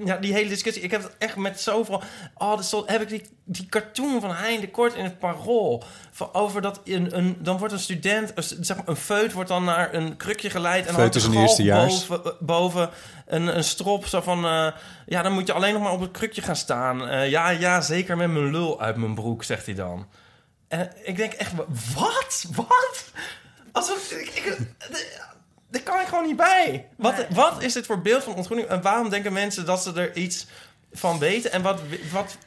ja, die hele discussie. Ik heb het echt met zoveel. Oh, dus heb ik die, die cartoon van Hein de Kort in het Parool. Van over dat een, een, dan wordt een student, een, zeg maar, een feut wordt dan naar een krukje geleid. En Feut is een eerstejaars. boven, eh, boven een, een strop. Zo van, eh, ja, dan moet je alleen nog maar op het krukje gaan staan. Eh, ja, ja, zeker met mijn lul uit mijn broek, zegt hij dan. En ik denk echt, wat? Wat? Alsof ik... ik daar kan ik gewoon niet bij. Wat, wat is dit voor beeld van ontgroening? En waarom denken mensen dat ze er iets van weten? En wat, wat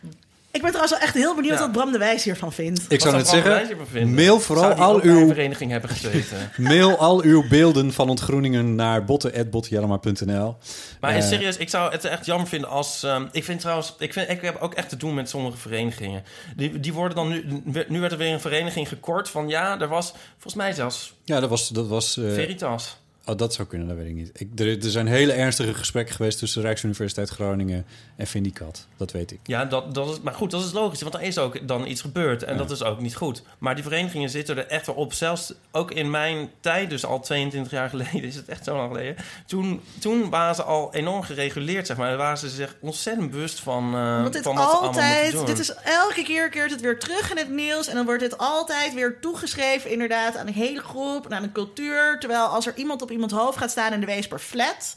Ik ben trouwens wel echt heel benieuwd Ja. wat Bram de Wijs hiervan vindt. Ik zou net zeggen, mail vooral al ook bij een uw, vereniging hebben gezeten. mail al uw beelden van ontgroeningen naar botten.bottenjellema.nl. Maar in Eh, serieus, ik zou het echt jammer vinden als... ehm, ik vind trouwens... Ik, vind, ik heb ook echt te doen met sommige verenigingen. Die, die worden dan nu... Nu werd er weer een vereniging gekort van... Ja, er was volgens mij zelfs Ja, dat was... Dat was eh, Veritas. Oh, dat zou kunnen, dat weet ik niet. Ik, er, er zijn hele ernstige gesprekken geweest tussen de Rijksuniversiteit Groningen en Vindicat. Dat weet ik. Ja, dat, dat is, maar goed, dat is logisch, want er is ook dan iets gebeurd en dat is ook niet goed. Maar die verenigingen zitten er echt wel op. Zelfs ook in mijn tijd, dus al 22 jaar geleden, is het echt zo lang geleden. Toen, toen waren ze al enorm gereguleerd, zeg maar. Daar waren ze zich ontzettend bewust van, eh Want dit van wat ze allemaal altijd, dit is elke keer keert het weer terug in het nieuws. En dan wordt dit altijd weer toegeschreven, inderdaad, aan een hele groep en aan een cultuur. Terwijl als er iemand op iemands hoofd gaat staan in de Weesper flat.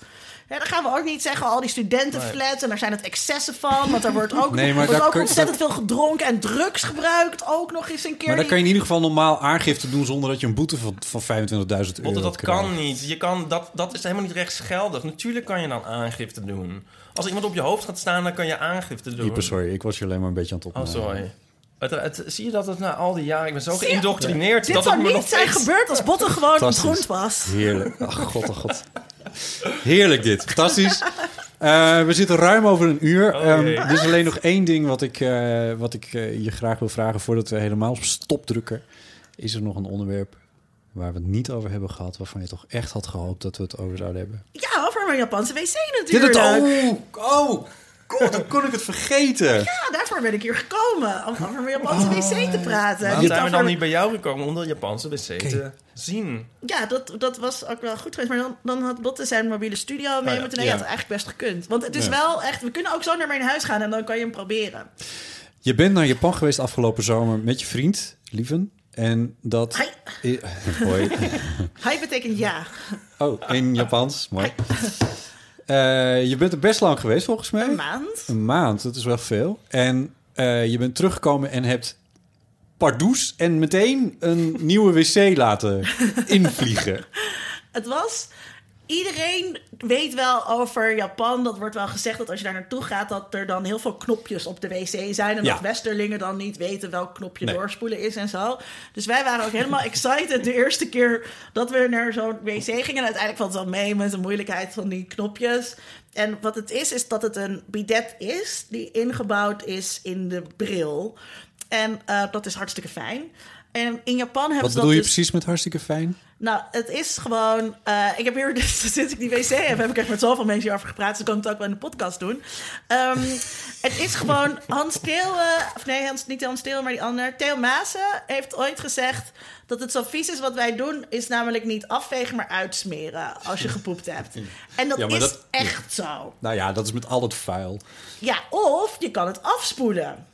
Ja, dan gaan we ook niet zeggen al die studentenflats en daar zijn het excessen van. Want er wordt ook, Nee, maar wordt daar ook kun- ontzettend veel gedronken en drugs gebruikt. Ook nog eens een keer. Maar dan die- kan je in ieder geval normaal aangifte doen zonder dat je een boete van, van 25.000 euro Want dat krijgt. kan niet. Je kan, dat, dat is helemaal niet rechtsgeldig. Natuurlijk kan je dan aangifte doen. Als iemand op je hoofd gaat staan, dan kan je aangifte doen. Sorry, ik was je alleen maar een beetje aan het Oh, opnemen. sorry. Het, het- zie je dat het na al die jaren... Ik ben zo geïndoctrineerd Dit dat zou het me niet nog zijn gebeurd als Botten gewoon ontgroend was. Heerlijk. Ach, god, oh god. Heerlijk dit. Fantastisch. Eh, we zitten ruim over een uur. Oh, Ehm, er is alleen nog één ding wat ik, eh, wat ik eh, je graag wil vragen... voordat we helemaal op stop drukken. Is er nog een onderwerp waar we het niet over hebben gehad... waarvan je toch echt had gehoopt dat we het over zouden hebben? Ja, over mijn Japanse wc Dit natuurlijk. het, oh, oh, god, hoe kon ik het vergeten? Ja, daarvoor ben ik hier gekomen. Om over mijn Japanse wc te praten. Waarom zijn we dan niet bij jou gekomen om de Japanse wc te zien? Ja, dat, dat was ook wel goed geweest. Maar dan, dan had Botte zijn mobiele studio mee ja. moeten nemen. Ja. Dat had eigenlijk best gekund. Want het is Ja. wel echt... We kunnen ook zo naar mijn huis gaan en dan kan je hem proberen. Je bent naar Japan geweest afgelopen zomer met je vriend, Lieven. En dat... Hi. I- Hoi. Hi betekent ja. Oh, in Japans. Mooi. Je bent er best lang geweest, volgens mij. Een maand. Een maand, dat is wel veel. En eh, je bent teruggekomen en hebt pardoes en meteen een nieuwe wc laten invliegen. Het was... Iedereen weet wel over Japan. Dat wordt wel gezegd dat als je daar naartoe gaat... dat er dan heel veel knopjes op de wc zijn. En Ja. dat Westerlingen dan niet weten welk knopje Nee. doorspoelen is en zo. Dus wij waren ook helemaal excited de eerste keer dat we naar zo'n wc gingen. En uiteindelijk valt het wel mee met de moeilijkheid van die knopjes. En wat het is, is dat het een bidet is... die ingebouwd is in de bril. En eh, dat is hartstikke fijn. En in Japan hebben Wat ze bedoel dat je dus... precies met hartstikke fijn? Nou, het is gewoon. eh, ik heb hier, dus, sinds ik die wc heb, heb ik echt met zoveel mensen hierover gepraat. Dus ik kan het ook wel in de podcast doen. Ehm, het is gewoon. Hans Steeuwen. Of nee, Hans, niet Hans Steeuwen, maar die ander. Theo Maassen heeft ooit gezegd. Dat het zo vies is wat wij doen, is namelijk niet afvegen, maar uitsmeren als je gepoept hebt. En dat Ja, is dat- echt zo. Nou ja, dat is met al het vuil. Ja, of je kan het afspoelen.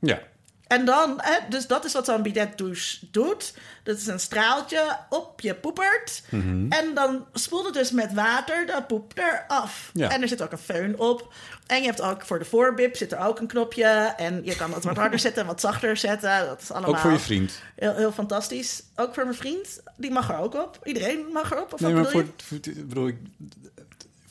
Ja. En dan, hè, dus dat is wat zo'n bidet douche doet. Dat is een straaltje op je poepert. Mhm. En dan spoelt het dus met water de poep eraf. Ja. En er zit ook een föhn op. En je hebt ook voor de voorbib zit er ook een knopje. En je kan het wat harder zetten en wat zachter zetten. Dat is allemaal Ook voor je vriend. Heel, heel fantastisch. Ook voor mijn vriend. Die mag er ook op. Iedereen mag erop. Of Nee, wat maar voor, voor- bedoel ik,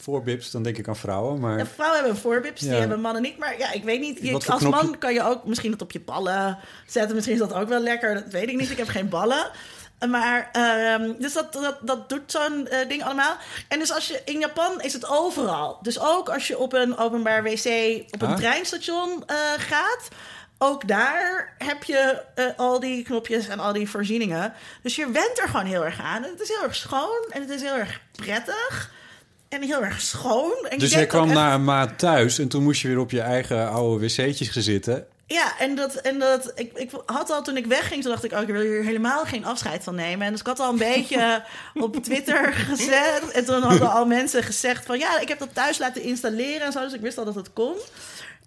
voor bips, dan denk ik aan vrouwen, maar... Ja, vrouwen hebben voorbips, Ja. die hebben mannen niet. Maar ja, ik weet niet. Je- als knopje- man kan je ook misschien dat op je ballen zetten. Misschien is dat ook wel lekker. Dat weet ik niet. Ik heb geen ballen. Maar, ehm, dus dat, dat, dat doet zo'n eh, ding allemaal. En dus als je in Japan is het overal. Dus ook als je op een openbaar wc op een Ah. treinstation eh, gaat. Ook daar heb je eh, al die knopjes en al die voorzieningen. Dus je went er gewoon heel erg aan. En het is heel erg schoon en het is heel erg prettig. En heel erg schoon. En je Dus jij kwam echt- na een maand thuis en toen moest je weer op je eigen oude wc'tjes gaan zitten. Ja, en dat, en dat ik, ik had al toen ik wegging, toen dacht ik, oh, ik wil hier helemaal geen afscheid van nemen. En dus ik had al een beetje op Twitter gezet. En toen hadden al mensen gezegd van, ja, ik heb dat thuis laten installeren en zo. Dus ik wist al dat het kon.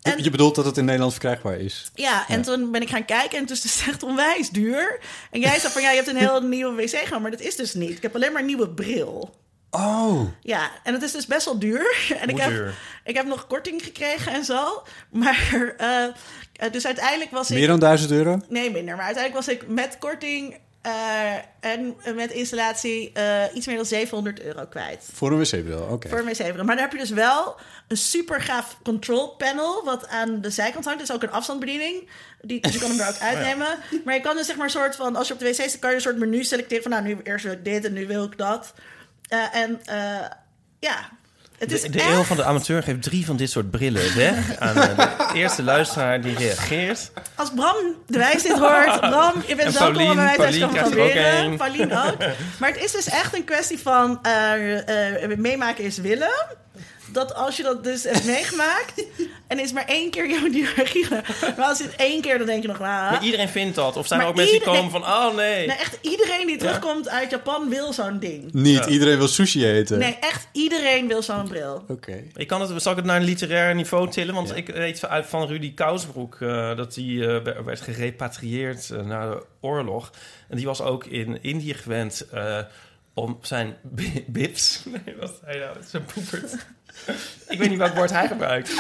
En- Je bedoelt dat het in Nederland verkrijgbaar is? Ja, en toen ben ik gaan kijken en het is dus echt onwijs duur. En jij zei van, ja, je hebt een heel nieuwe wc genomen, maar dat is dus niet. Ik heb alleen maar een nieuwe bril. Oh, Ja, en het is dus best wel duur. En ik heb, duur? ik heb nog korting gekregen en zo. Maar eh, eh, dus uiteindelijk was ik... meer dan 1000 euro? Nee, minder. Maar uiteindelijk was ik met korting eh, en met installatie iets meer dan 700 euro kwijt. Voor een wc-bril, oké. Voor een wc-bril. Maar dan heb je dus wel een super gaaf control panel... wat aan de zijkant hangt. Dus ook een afstandsbediening. Die, dus je kan hem er ook uitnemen. Maar je kan dus zeg maar een soort van... als je op de wc staat, kan je een soort menu selecteren... van nou, nu eerst wil ik dit en nu wil ik dat. Eh, en eh, ja... Het is De, de echt- eeuw van de amateur geeft drie van dit soort brillen weg aan eh, de eerste luisteraar die reageert. Als Bram de Wijs dit hoort, Bram, je bent En welkom bij mij thuis ook proberen. Paulien ook. Maar het is dus echt een kwestie van meemaken is willen. Dat als je dat dus hebt meegemaakt en is maar één keer jouw diarree. Maar als je het één keer, dan denk je nog, nou... Maar iedereen vindt dat. Of zijn er ook mensen die komen van, oh nee. Nee, echt iedereen die terugkomt uit Japan wil zo'n ding. Niet iedereen wil sushi eten. Nee, echt iedereen wil zo'n bril. Oké. Ik kan het, zal ik het naar een literair niveau tillen? Want ik weet uit van Rudy Kousbroek eh, dat hij eh, werd- gerepatrieerd eh, na de oorlog. En die was ook in Indië gewend eh, om zijn bi- bibs... Nee, wat zei hij nou? Zijn poepert. ik weet niet welk woord hij gebruikt.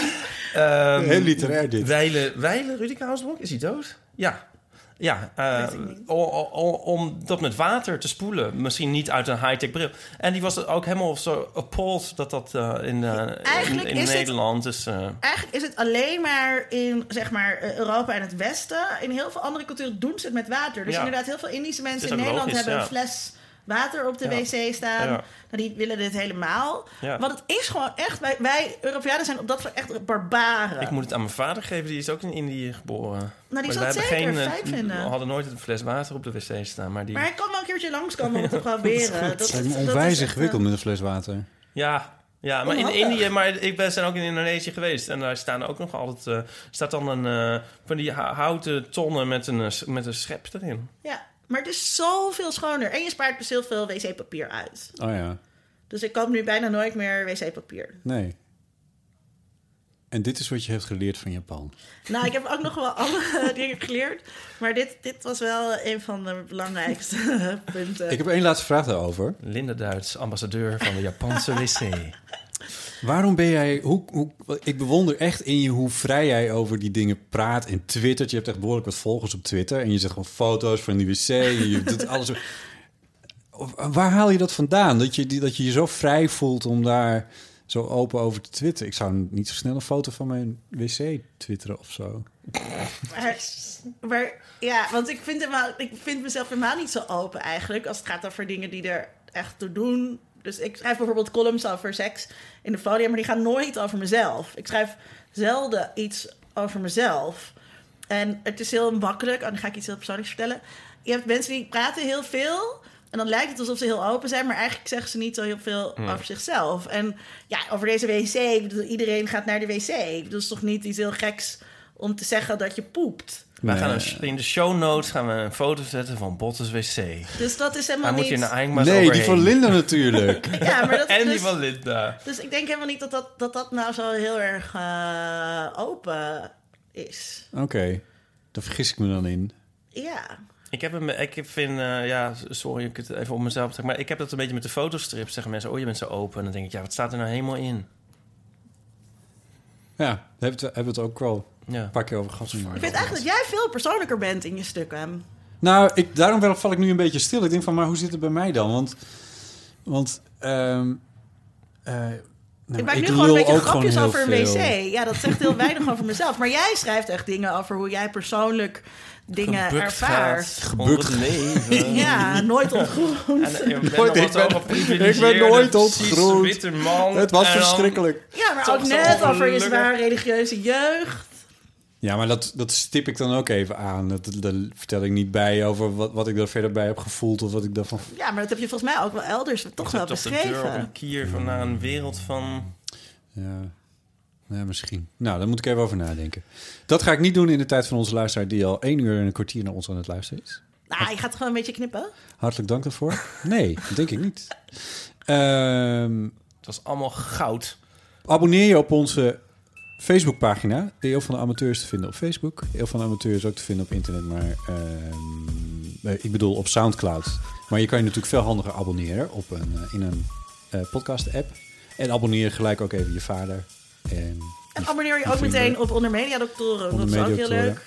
Ehm, Heel literair dit. Wijlen, wijlen Rudy Kousbroek? Is hij dood? Ja. Ja, eh, om dat met water te spoelen. Misschien niet uit een high-tech bril. En die was ook helemaal zo appalled dat dat eh, in, eh, in, Eigenlijk in is het- Nederland is... Eigenlijk is het alleen maar in zeg maar, Europa en het Westen. In heel veel andere culturen doen ze het met water. Dus Ja. inderdaad, heel veel Indische mensen in Nederland logisch, hebben ja. een fles water op de Ja. wc staan. Ja. Nou, die willen dit helemaal. Ja. Want het is gewoon echt... Wij, wij Europeanen zijn op dat vlak echt barbaren. Ik moet het aan mijn vader geven, die is ook in Indië geboren. Nou, die zal het zeker hebben geen, fijn eh, vinden. We hadden nooit een fles water op de wc staan, maar die... Maar hij kan wel een keertje langskomen om het te proberen. Het lijkt me onwijs ingewikkeld met een fles water. Ja, ja maar in. Indië, maar ik ben zijn ook in Indonesië geweest. En daar staan ook nog altijd, eh, staat dan een, eh, van die hou- houten tonnen met een, eh, met een schep erin. Ja, maar het is zoveel schoner. En je spaart dus heel veel wc-papier uit. Oh ja, Dus ik koop nu bijna nooit meer wc-papier. nee. En dit is wat je hebt geleerd van Japan. Nou, ik heb ook nog wel andere dingen geleerd. Maar dit, dit was wel een van de belangrijkste punten. Ik heb één laatste vraag daarover. Linda Duits, ambassadeur van de Japanse wc. Waarom ben jij... Hoe, hoe, ik bewonder echt in je hoe vrij jij over die dingen praat en twittert. Je hebt echt behoorlijk wat volgers op Twitter. En je zet gewoon foto's van die wc. En je doet alles... Waar haal je dat vandaan? Dat je, die- dat je je zo vrij voelt om daar zo open over te twitteren. Ik zou niet zo snel een foto van mijn wc twitteren of zo. Maar, maar ja, want ik vind, helemaal, ik vind mezelf helemaal niet zo open eigenlijk... als het gaat over dingen die er echt toe doen. Dus ik schrijf bijvoorbeeld columns over seks in de folie... maar die gaan nooit over mezelf. Ik schrijf zelden iets over mezelf. En het is heel makkelijk... en dan ga ik iets heel persoonlijks vertellen. Je hebt mensen die praten heel veel... En dan lijkt het alsof ze heel open zijn, maar eigenlijk zeggen ze niet zo heel veel Hmm. over zichzelf. En ja, over deze wc, ik bedoel, iedereen gaat naar de wc. Ik bedoel, het is toch niet iets heel geks om te zeggen dat je poept. Nee. gaan een, in de show notes gaan we een foto zetten van Bottes wc. Dus dat is Hij helemaal moet je niet... naar Eindmaas nee, die van Linda natuurlijk. Ja, maar dat is En die dus, van Linda. dus ik denk helemaal niet dat dat, dat, dat nou zo heel erg eh, open is. Oké, daar vergis ik me dan in. Ja. Ik heb hem, ik vind, eh, ja, sorry, ik het even op mezelf zeg, maar ik heb dat een beetje met de fotostrips. Zeggen mensen, oh, je bent zo open. En dan denk ik, ja, wat staat er nou helemaal in? Ja, hebben we het, hebben we het ook wel Ja. een paar keer over gehad. Ik vind eigenlijk dat jij veel persoonlijker bent in je stukken. Nou, ik, daarom wel- val ik nu een beetje stil. Ik denk van, maar hoe zit het bij mij dan? Want, want ehm, eh, nou, ik maak nu gewoon een beetje grapjes over een wc. veel. Ja, dat zegt heel weinig over mezelf. Maar jij schrijft echt dingen over hoe jij persoonlijk dingen Gebukt ervaart. het leven. Ja, nooit ontgroend. En ik ben Nooit- ik ben- ik ben nooit ontgroend. witte man. Het was En verschrikkelijk. Ja, maar ook net over je zwaar religieuze jeugd. Ja, maar dat, dat stip ik dan ook even aan. Dat, dat vertel ik niet bij over wat, wat ik er verder bij heb gevoeld... of wat ik daarvan... Ja, maar dat heb je volgens mij ook wel elders toch wel Zet op de deur op beschreven. een kier van naar een wereld van... Ja, ja, misschien. Nou, daar moet ik even over nadenken. Dat ga ik niet doen in de tijd van onze luisteraar... die al één uur en een kwartier naar ons aan het luisteren is. Nou, je gaat gewoon een beetje knippen. Hartelijk dank daarvoor. Nee, dat denk ik niet. Ehm, Het was allemaal goud. abonneer je op onze Facebookpagina. De Eeuw van de Amateur is te vinden op Facebook. De Eeuw van de Amateur is ook te vinden op internet, maar ehm, eh, ik bedoel op Soundcloud. Maar je kan je natuurlijk veel handiger abonneren op een, eh, in een eh, podcast-app. En abonneer gelijk ook even je vader. En, En abonneer je ook vrienden. meteen op Onder Media Doctoren. Onder dat is ook heel leuk.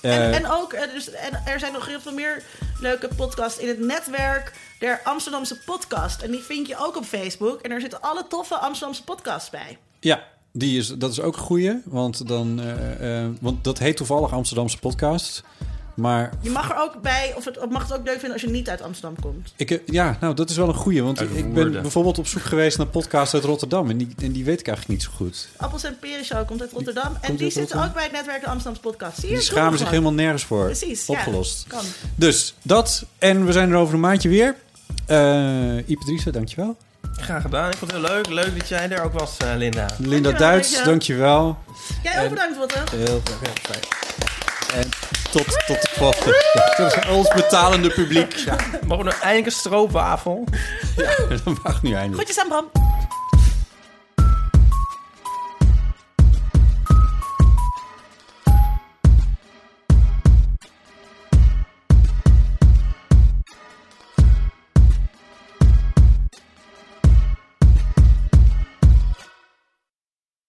En, Eh, en ook, eh, dus, en er zijn nog heel veel meer leuke podcasts in het netwerk der Amsterdamse podcast. En die vind je ook op Facebook. En er zitten alle toffe Amsterdamse podcasts bij. Ja, die is, dat is ook een goeie. Want, dan, eh, eh, want dat heet toevallig Amsterdamse podcast. Maar Je mag er ook bij, of het of mag het ook leuk vinden als je niet uit Amsterdam komt. ik, ja, nou, dat is wel een goeie. Want ik ben bijvoorbeeld op zoek geweest naar podcasts uit Rotterdam. En die, en die weet ik eigenlijk niet zo goed. Appels en Peren Show komt uit Rotterdam. en die zitten Rotterdam? ook bij het netwerk de Amsterdamse podcast. Zie je, Die schamen zich helemaal nergens voor. Precies, ja. Opgelost. Kan. Dus dat. En we zijn er over een maandje weer. Eh Ipe Driessen, dankjewel. Graag gedaan. Ik vond het heel leuk. Leuk dat jij er ook was, eh, Linda. Linda Dankjewel, Duits, dankjewel. dankjewel. Jij ook En- bedankt, Botte. Heel fijn. En tot, tot de volgende. Is ons betalende publiek. Ja, Mogen we nou eindelijk een stroopwafel? dat mag nu eindelijk. Groetjes aan Bram.